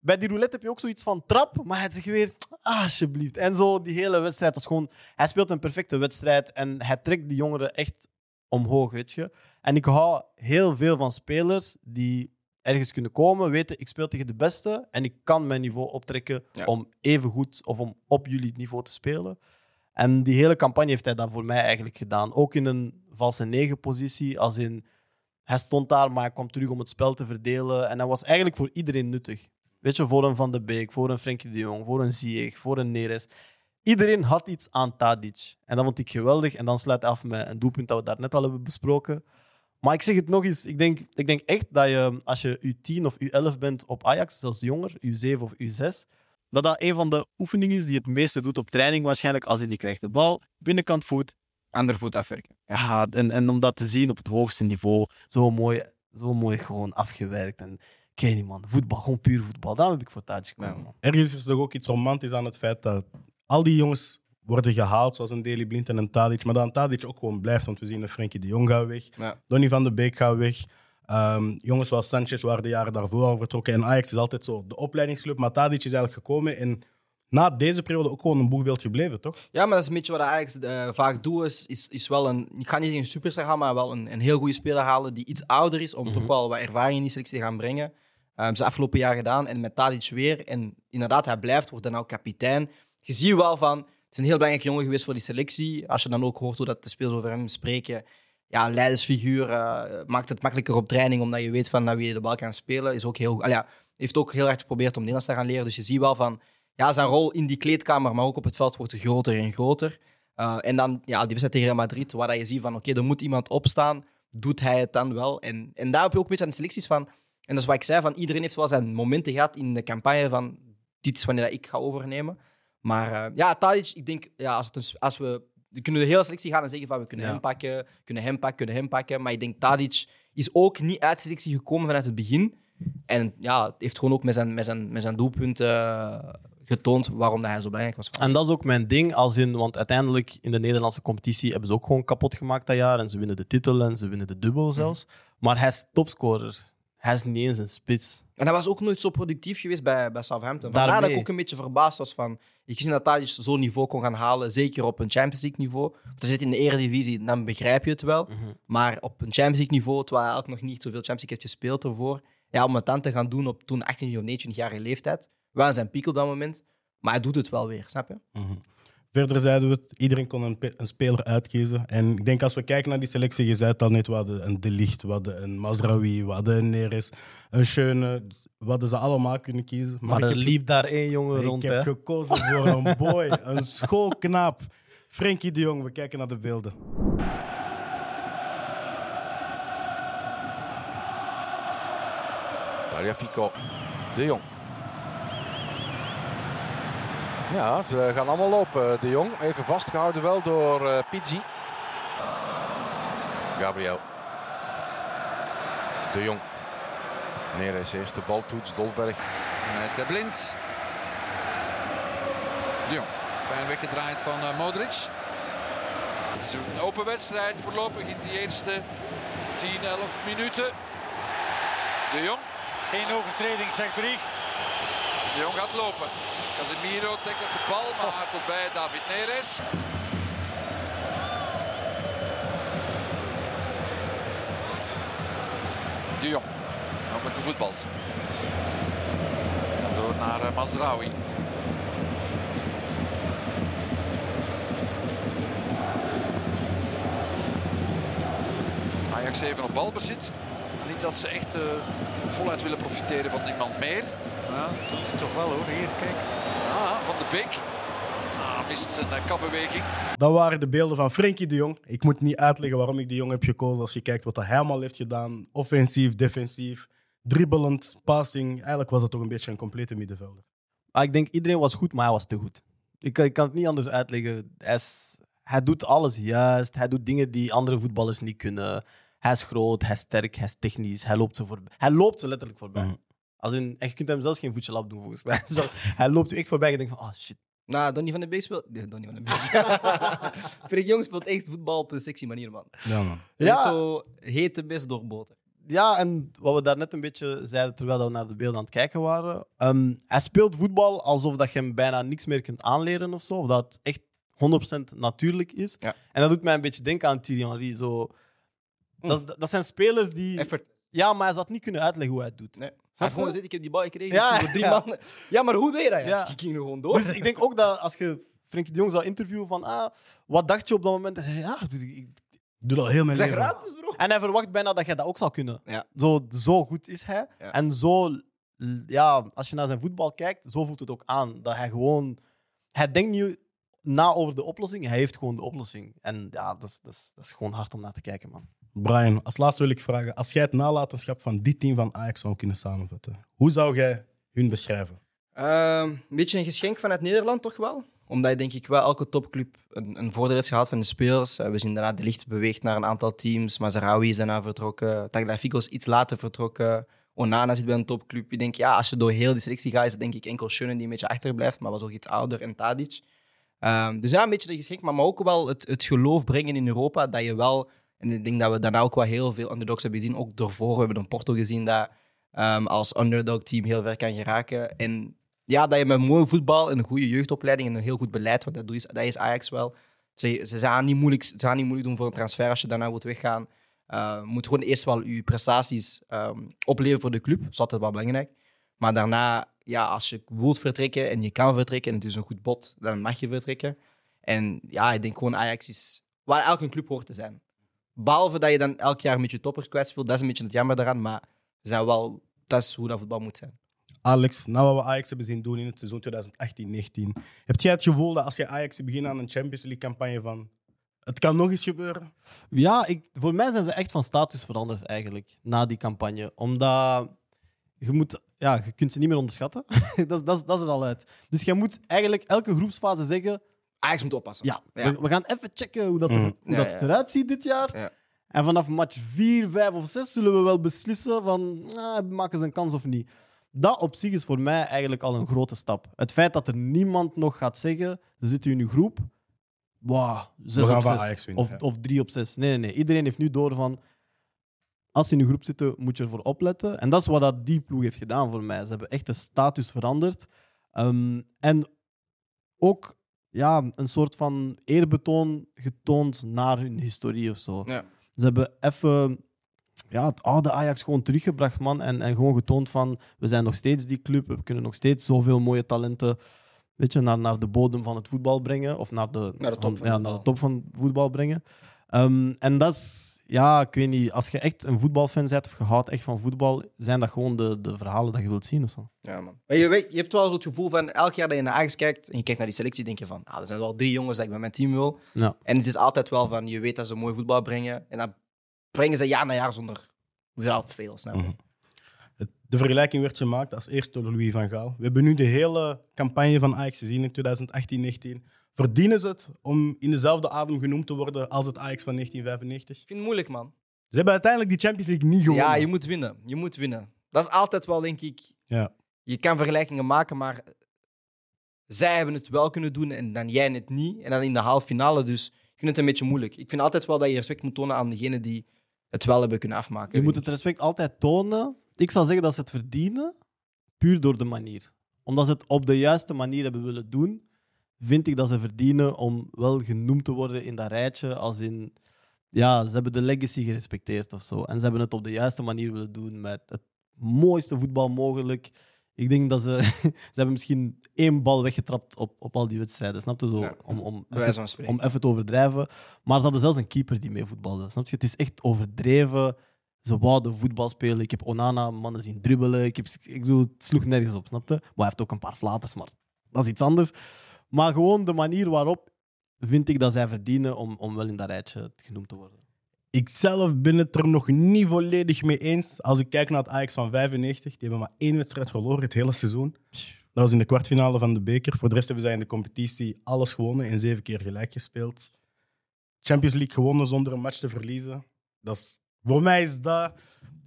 Bij die roulette heb je ook zoiets van trap, maar hij zegt weer, alsjeblieft. En zo, die hele wedstrijd was gewoon... Hij speelt een perfecte wedstrijd en hij trekt die jongeren echt omhoog, weet je. En ik hou heel veel van spelers die ergens kunnen komen, weten, ik speel tegen de beste en ik kan mijn niveau optrekken ja. om even goed of om op jullie niveau te spelen. En die hele campagne heeft hij dan voor mij eigenlijk gedaan. Ook in een valse negen-positie, als in hij stond daar, maar hij kwam terug om het spel te verdelen. En hij was eigenlijk voor iedereen nuttig. Weet je, voor een Van de Beek, voor een Frenkie de Jong, voor een Ziyech, voor een Neres. Iedereen had iets aan Tadic. En dat vond ik geweldig. En dan sluit hij af met een doelpunt dat we daar net al hebben besproken. Maar ik zeg het nog eens, ik denk, ik denk echt dat je, als je U10 of U11 bent op Ajax, zelfs jonger, U7 of U6, dat dat een van de oefeningen is die het meeste doet op training waarschijnlijk. Als hij die krijgt de bal, binnenkant voet, ander voet afwerken. Ja, en, en om dat te zien op het hoogste niveau, zo mooi, zo mooi gewoon afgewerkt. En ik weet niet man, voetbal, gewoon puur voetbal. Daarom heb ik voor Tadic gekomen. Ja. Ergens is er toch ook iets romantisch aan het feit dat al die jongens worden gehaald, zoals een Deli Blind en een Tadic. Maar dan Tadic ook gewoon blijft, want we zien een Frenkie de Jong gaat weg. Ja. Donny van de Beek gaat weg. Um, jongens zoals Sanchez waren de jaren daarvoor al vertrokken. En Ajax is altijd zo de opleidingsclub. Maar Tadic is eigenlijk gekomen en na deze periode ook gewoon een boegbeeld gebleven, toch? Ja, maar dat is een beetje wat Ajax uh, vaak doet. Is, is, is wel een, ik ga niet zeggen een superster halen, maar wel een, een heel goede speler halen die iets ouder is. Om mm -hmm. toch wel wat ervaring in die selectie te gaan brengen. Um, ze afgelopen jaar gedaan en met Tadic weer. En inderdaad, hij blijft, wordt dan ook kapitein. Je ziet wel van, is een heel belangrijk jongen geweest voor die selectie. Als je dan ook hoort hoe dat de spelers over hem spreken. Ja, leidersfiguur uh, maakt het makkelijker op training, omdat je weet van naar wie je de bal kan spelen. Is ook heel, ja, heeft ook heel hard geprobeerd om Nederlands te gaan leren. Dus je ziet wel van, ja, zijn rol in die kleedkamer, maar ook op het veld wordt groter en groter. Uh, en dan ja, die wedstrijd tegen Madrid, waar dat je ziet van, oké, okay, er moet iemand opstaan. Doet hij het dan wel? En, en daar heb je ook een beetje aan de selecties van. En dat is wat ik zei, van iedereen heeft wel zijn momenten gehad in de campagne van, dit is wanneer ik ga overnemen. Maar uh, ja, Tadic, ik denk, ja, als, het, als we we kunnen de hele selectie gaan en zeggen van we kunnen Ja. hem pakken, kunnen hem pakken, kunnen hem pakken. Maar ik denk Tadic is ook niet uit de selectie gekomen vanuit het begin. En ja, heeft gewoon ook met zijn, met zijn, met zijn doelpunten eh, getoond waarom dat hij zo belangrijk was. En dat is ook mijn ding, als in, want uiteindelijk in de Nederlandse competitie hebben ze ook gewoon kapot gemaakt dat jaar. En ze winnen de titel en ze winnen de dubbel zelfs. Maar hij is topscorer. Hij is niet eens een spits. En hij was ook nooit zo productief geweest bij, bij Southampton. Vandaar dat Daarmee. ik ook een beetje verbaasd was van... Ik gezien dat Tadic zo'n niveau kon gaan halen, zeker op een Champions League niveau. Want hij zit in de eredivisie, dan begrijp je het wel. Mhm. Maar op een Champions League niveau, terwijl hij ook nog niet zoveel Champions League heeft gespeeld ervoor. Ja, om het dan te gaan doen op toen 18 of 29-jarige leeftijd. Wel zijn piek op dat moment. Maar hij doet het wel weer, snap je? Verder zeiden we het, iedereen kon een, een speler uitkiezen. En ik denk als we kijken naar die selectie, je zei het al net, we hadden een De Ligt, we hadden een Mazraoui, we hadden een Neres, een Schöne. We hadden ze allemaal kunnen kiezen. Maar, er ik heb, liep daar één jongen ik rond. heb hè. gekozen voor een <laughs> boy, een schoolknaap. Frenkie de Jong, we kijken naar de beelden. Fico. De Jong. Ja, ze gaan allemaal lopen. De Jong even vastgehouden wel door eh Pizzi. Gabriel. De Jong. Neres eerste baltoets. Dolberg. Met eh, Blind. De Jong. Fijn weggedraaid van eh, Modric. Het is een open wedstrijd voorlopig in die eerste 10, 11 minuten. De Jong. Geen overtreding, zegt Brie. De Jong gaat lopen. Casemiro tackelt de bal, maar tot bij David Neres. De Jong. Nog gevoetbald. Door naar eh, Mazraoui. Ajax even op balbezit. Niet dat ze echt eh, voluit willen profiteren van iemand meer. Ja, toch, toch wel hoor. Hier, kijk. Ah, van de Beek. Ah, mist zijn eh, kapbeweging. Dat waren de beelden van Frenkie de Jong. Ik moet niet uitleggen waarom ik de Jong heb gekozen. Als je kijkt wat hij allemaal heeft gedaan. Offensief, defensief, dribbelend, passing. Eigenlijk was het toch een beetje een complete middenvelder. Maar ik denk iedereen was goed, maar hij was te goed. Ik, kan- ik kan het niet anders uitleggen. Hij, is- hij doet alles juist. Hij doet dingen die andere voetballers niet kunnen. Hij is groot, hij is sterk, hij is technisch. Hij loopt ze voorbij. Hij loopt ze letterlijk voorbij. Mhm. Als in, en je kunt hem zelfs geen voetje lap doen, volgens mij. <laughs> Zo, hij loopt je echt voorbij en je denkt van, oh shit. Nou, Donny van de Beek speelt... Nee, Donny van de Beek. <laughs> Frenkie Jong speelt echt voetbal op een sexy manier, man. Ja, man. Ja. Zo hete best door boter. Ja, en wat we daarnet een beetje zeiden terwijl we naar de beelden aan het kijken waren. ehm, hij speelt voetbal alsof dat je hem bijna niks meer kunt aanleren of zo. Of dat het echt 100% natuurlijk is. Ja. En dat doet mij een beetje denken aan Thierry Henry. Zo. Dat, is- dat zijn spelers die... Effort. Ja, maar hij zou het niet kunnen uitleggen hoe hij het doet. Nee. Hij gewoon gezegd, ik heb die bal gekregen. Ja, door drie ja. mannen. Ja, maar hoe deed je dat? Ja? Je ging er gewoon door. Dus ik denk ook dat als je Frenkie de Jong zou interviewen van ah, wat dacht je op dat moment? Hij Ja, ik- ik- doe dat heel mijn leven. ruimtes, bro. En hij verwacht bijna dat jij dat ook zou kunnen. Ja. Zo, zo goed is hij. Ja. En zo, ja, als je naar zijn voetbal kijkt, zo voelt het ook aan. Dat hij gewoon, hij denkt niet na over de oplossing, hij heeft gewoon de oplossing. En ja, dat is, dat is, dat is gewoon hard om naar te kijken, man. Brian, als laatste wil ik vragen. Als jij het nalatenschap van dit team van Ajax zou kunnen samenvatten, hoe zou jij hun beschrijven? Ehm, een beetje een geschenk vanuit Nederland, toch wel? Omdat je denk ik wel elke topclub een, een voordeel heeft gehad van de spelers. Eh, we zien daarna de licht beweegt naar een aantal teams. Mazarawi is daarna vertrokken. Tagliafico is iets later vertrokken. Onana zit bij een topclub. Ik denk, ja, als je door heel die selectie gaat, is het denk ik enkel Schöne die een beetje achterblijft. Maar was ook iets ouder en Tadic. Ehm, dus ja, een beetje de geschenk. Maar, maar ook wel het, het geloof brengen in Europa. Dat je wel... En ik denk dat we daarna ook wel heel veel underdogs hebben gezien. Ook daarvoor. We hebben Porto gezien dat ehm, als underdog team heel ver kan geraken. En ja, dat je met mooi voetbal en een goede jeugdopleiding en een heel goed beleid, want dat, doe je, dat is Ajax wel. Ze, ze, gaan niet moeilijk, ze gaan niet moeilijk doen voor een transfer als je daarna wilt weggaan. Je moet gewoon eerst wel je prestaties ehm, opleveren voor de club. Dat is altijd wel belangrijk. Maar daarna, ja, als je wilt vertrekken en je kan vertrekken en het is een goed bod, dan mag je vertrekken. En ja, ik denk gewoon Ajax is waar elke club hoort te zijn. Behalve dat je dan elk jaar met je toppers kwijtspeelt, dat is een beetje het jammer daaraan. Maar ze zijn wel, dat is hoe dat voetbal moet zijn. Alex, na wat we Ajax hebben zien doen in het seizoen 2018-19, heb jij het gevoel dat als je Ajax begint aan een Champions League-campagne van het kan nog eens gebeuren? Ja, ik, voor mij zijn ze echt van status veranderd eigenlijk, na die campagne. Omdat je, moet, ja, je kunt ze niet meer onderschatten. <laughs> dat, is- dat, dat is er al uit. Dus je moet eigenlijk elke groepsfase zeggen... Ajax moet oppassen. Ja, Ja. We, we gaan even checken hoe dat, hoe Ja, dat ja. het eruit ziet dit jaar. Ja. En vanaf match 4, 5 of 6 zullen we wel beslissen van... ah, maken ze een kans of niet. Dat op zich is voor mij eigenlijk al een grote stap. Het feit dat er niemand nog gaat zeggen, ze zitten in uw groep, wow, zes gaan op van zes. Ajax winnen, of, ja. of drie op zes. Nee, nee, nee. Iedereen heeft nu door van, als ze in uw groep zitten, moet je ervoor opletten. En dat is wat dat die ploeg heeft gedaan voor mij. Ze hebben echt de status veranderd. Ehm, en ook ja, een soort van eerbetoon getoond naar hun historie of zo. Ja. Ze hebben even ja, het oude Ajax gewoon teruggebracht, man. En, en gewoon getoond van, we zijn nog steeds die club. We kunnen nog steeds zoveel mooie talenten weet je, naar, naar de bodem van het voetbal brengen. Of naar de, Naar de top van, ja, het naar de top van voetbal brengen. Ehm, en dat is, ja, ik weet niet, als je echt een voetbalfan bent of je houdt echt van voetbal, zijn dat gewoon de, de verhalen dat je wilt zien of zo. Ja, man. Maar je, weet, je hebt wel zo het gevoel van elk jaar dat je naar Ajax kijkt en je kijkt naar die selectie, denk je van, ah, er zijn wel drie jongens dat ik bij mijn team wil. Ja. En het is altijd wel van, je weet dat ze mooi voetbal brengen. En dan brengen ze jaar na jaar zonder hoeveel veel. Snap je? Mhm. De vergelijking werd gemaakt als eerst door Louis van Gaal. We hebben nu de hele campagne van Ajax gezien in 2018-19. Verdienen ze het om in dezelfde adem genoemd te worden als het Ajax van 1995? Ik vind het moeilijk, man. Ze hebben uiteindelijk die Champions League niet gewonnen. Ja, je moet winnen. Je moet winnen. Dat is altijd wel, denk ik. Ja. Je kan vergelijkingen maken, maar zij hebben het wel kunnen doen en dan jij het niet. En dan in de halve finale. Dus ik vind het een beetje moeilijk. Ik vind altijd wel dat je respect moet tonen aan degenen die het wel hebben kunnen afmaken. Je moet het respect altijd tonen. Ik zou zeggen dat ze het verdienen, puur door de manier. Omdat ze het op de juiste manier hebben willen doen, vind ik dat ze verdienen om wel genoemd te worden in dat rijtje. Als in, ja, ze hebben de legacy gerespecteerd of zo. En ze hebben het op de juiste manier willen doen met het mooiste voetbal mogelijk. Ik denk dat ze... <laughs> ze hebben misschien één bal weggetrapt op, op al die wedstrijden, snap je? Zo, Ja, om, om, even, om even te overdrijven. Maar ze hadden zelfs een keeper die mee voetbalde, snap je? Het is echt overdreven. Ze wouden voetbal spelen. Ik heb Onana mannen zien dribbelen. Ik, heb, ik bedoel, het sloeg nergens op, snap je? Maar hij heeft ook een paar flaters, maar dat is iets anders. Maar gewoon de manier waarop vind ik dat zij verdienen om, om wel in dat rijtje genoemd te worden. Ik zelf ben het er nog niet volledig mee eens. Als ik kijk naar het Ajax van 95, die hebben maar één wedstrijd verloren het hele seizoen. Dat was in de kwartfinale van de beker. Voor de rest hebben zij in de competitie alles gewonnen en zeven keer gelijk gespeeld. Champions League gewonnen zonder een match te verliezen. Dat is, voor mij is dat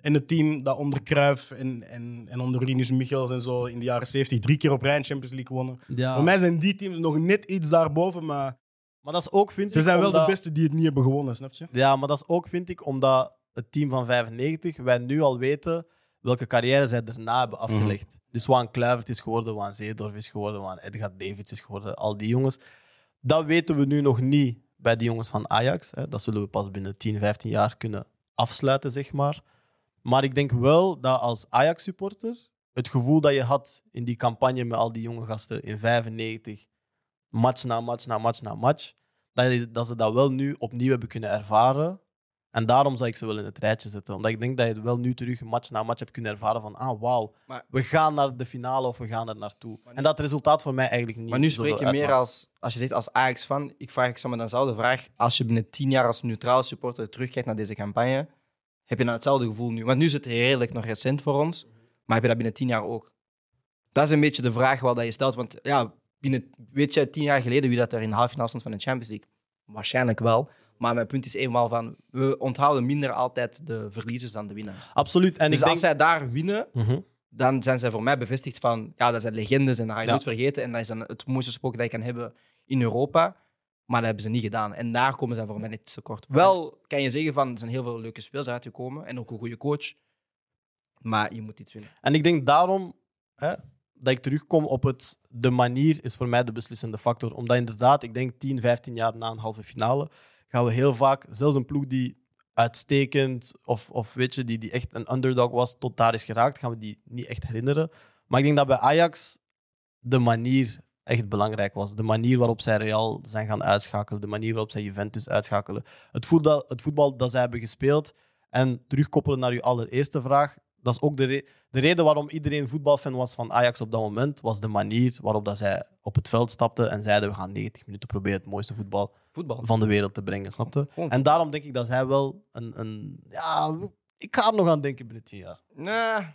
en het team dat onder Cruijff en, en, en onder Rinus Michels en zo in de jaren 70 drie keer op rij Champions League gewonnen. Ja. Voor mij zijn die teams nog net iets daarboven, maar Maar dat is ook, vind ze ik, zijn wel omdat- de beste die het niet hebben gewonnen, snap je? Ja, maar dat is ook, vind ik, omdat het team van 95, wij nu al weten welke carrière zij daarna hebben afgelegd. Dus Waan Kluivert is geworden, Waan Zeedorf is geworden, Waan Edgar Davids is geworden, al die jongens. Dat weten we nu nog niet bij die jongens van Ajax. Hè. Dat zullen we pas binnen 10, 15 jaar kunnen afsluiten, zeg maar. Maar ik denk wel dat als Ajax-supporter het gevoel dat je had in die campagne met al die jonge gasten in 95, match na match na match na match, dat, je- dat ze dat wel nu opnieuw hebben kunnen ervaren. En daarom zou ik ze wel in het rijtje zetten. Omdat ik denk dat je het wel nu terug match na match hebt kunnen ervaren van ah, wauw, we gaan naar de finale of we gaan er naartoe. En dat resultaat voor mij eigenlijk niet Maar nu spreek je meer uitmaakt. als, als je zegt als Ajax-fan. Ik vraag ik me dezelfde vraag. Als je binnen tien jaar als neutrale supporter terugkijkt naar deze campagne, heb je dan hetzelfde gevoel nu? Want nu is het redelijk nog recent voor ons, maar heb je dat binnen tien jaar ook? Dat is een beetje de vraag wel dat je stelt. Want ja, binnen, weet je tien jaar geleden wie dat er in de halve finale stond van de Champions League? Waarschijnlijk wel. Maar mijn punt is eenmaal van, we onthouden minder altijd de verliezers dan de winnaars. Absoluut. En dus ik als denk... zij daar winnen, Mhm. dan zijn zij voor mij bevestigd van, ja, dat zijn legendes en dat ga je Ja. nooit vergeten. En dat is dan het mooiste spook dat je kan hebben in Europa. Maar dat hebben ze niet gedaan. En daar komen ze voor mij net te kort. Wel kan je zeggen van, er zijn heel veel leuke spelers uitgekomen en ook een goede coach. Maar je moet iets winnen. En ik denk daarom hè, dat ik terugkom op het... De manier is voor mij de beslissende factor. Omdat inderdaad, ik denk 10, 15 jaar na een halve finale, gaan we heel vaak, zelfs een ploeg die uitstekend of, of weet je, die, die echt een underdog was, tot daar is geraakt, gaan we die niet echt herinneren. Maar ik denk dat bij Ajax de manier echt belangrijk was. De manier waarop zij Real zijn gaan uitschakelen, de manier waarop zij Juventus uitschakelen. Het voetbal, het voetbal dat zij hebben gespeeld. En terugkoppelen naar uw allereerste vraag, dat is ook de, re- de reden waarom iedereen voetbalfan was van Ajax op dat moment, was de manier waarop dat zij op het veld stapten en zeiden we gaan 90 minuten proberen het mooiste voetbal, Voetbal. van de wereld te brengen, snapte? En daarom denk ik dat zij wel een, een... Ja, ik ga er nog aan denken binnen tien jaar. Nee.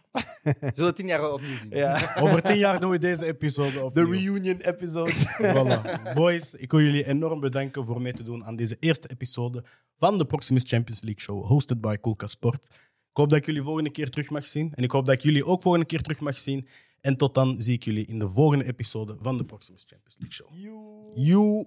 We zullen tien jaar opnieuw zien. Ja. <laughs> Over tien jaar doen we deze episode op. De reunion episode. <laughs> Voilà. Boys, ik wil jullie enorm bedanken voor mee te doen aan deze eerste episode van de Proximus Champions League Show, hosted by Kulka Sport. Ik hoop dat ik jullie volgende keer terug mag zien. En ik hoop dat ik jullie ook volgende keer terug mag zien. En tot dan zie ik jullie in de volgende episode van de Proximus Champions League Show. You.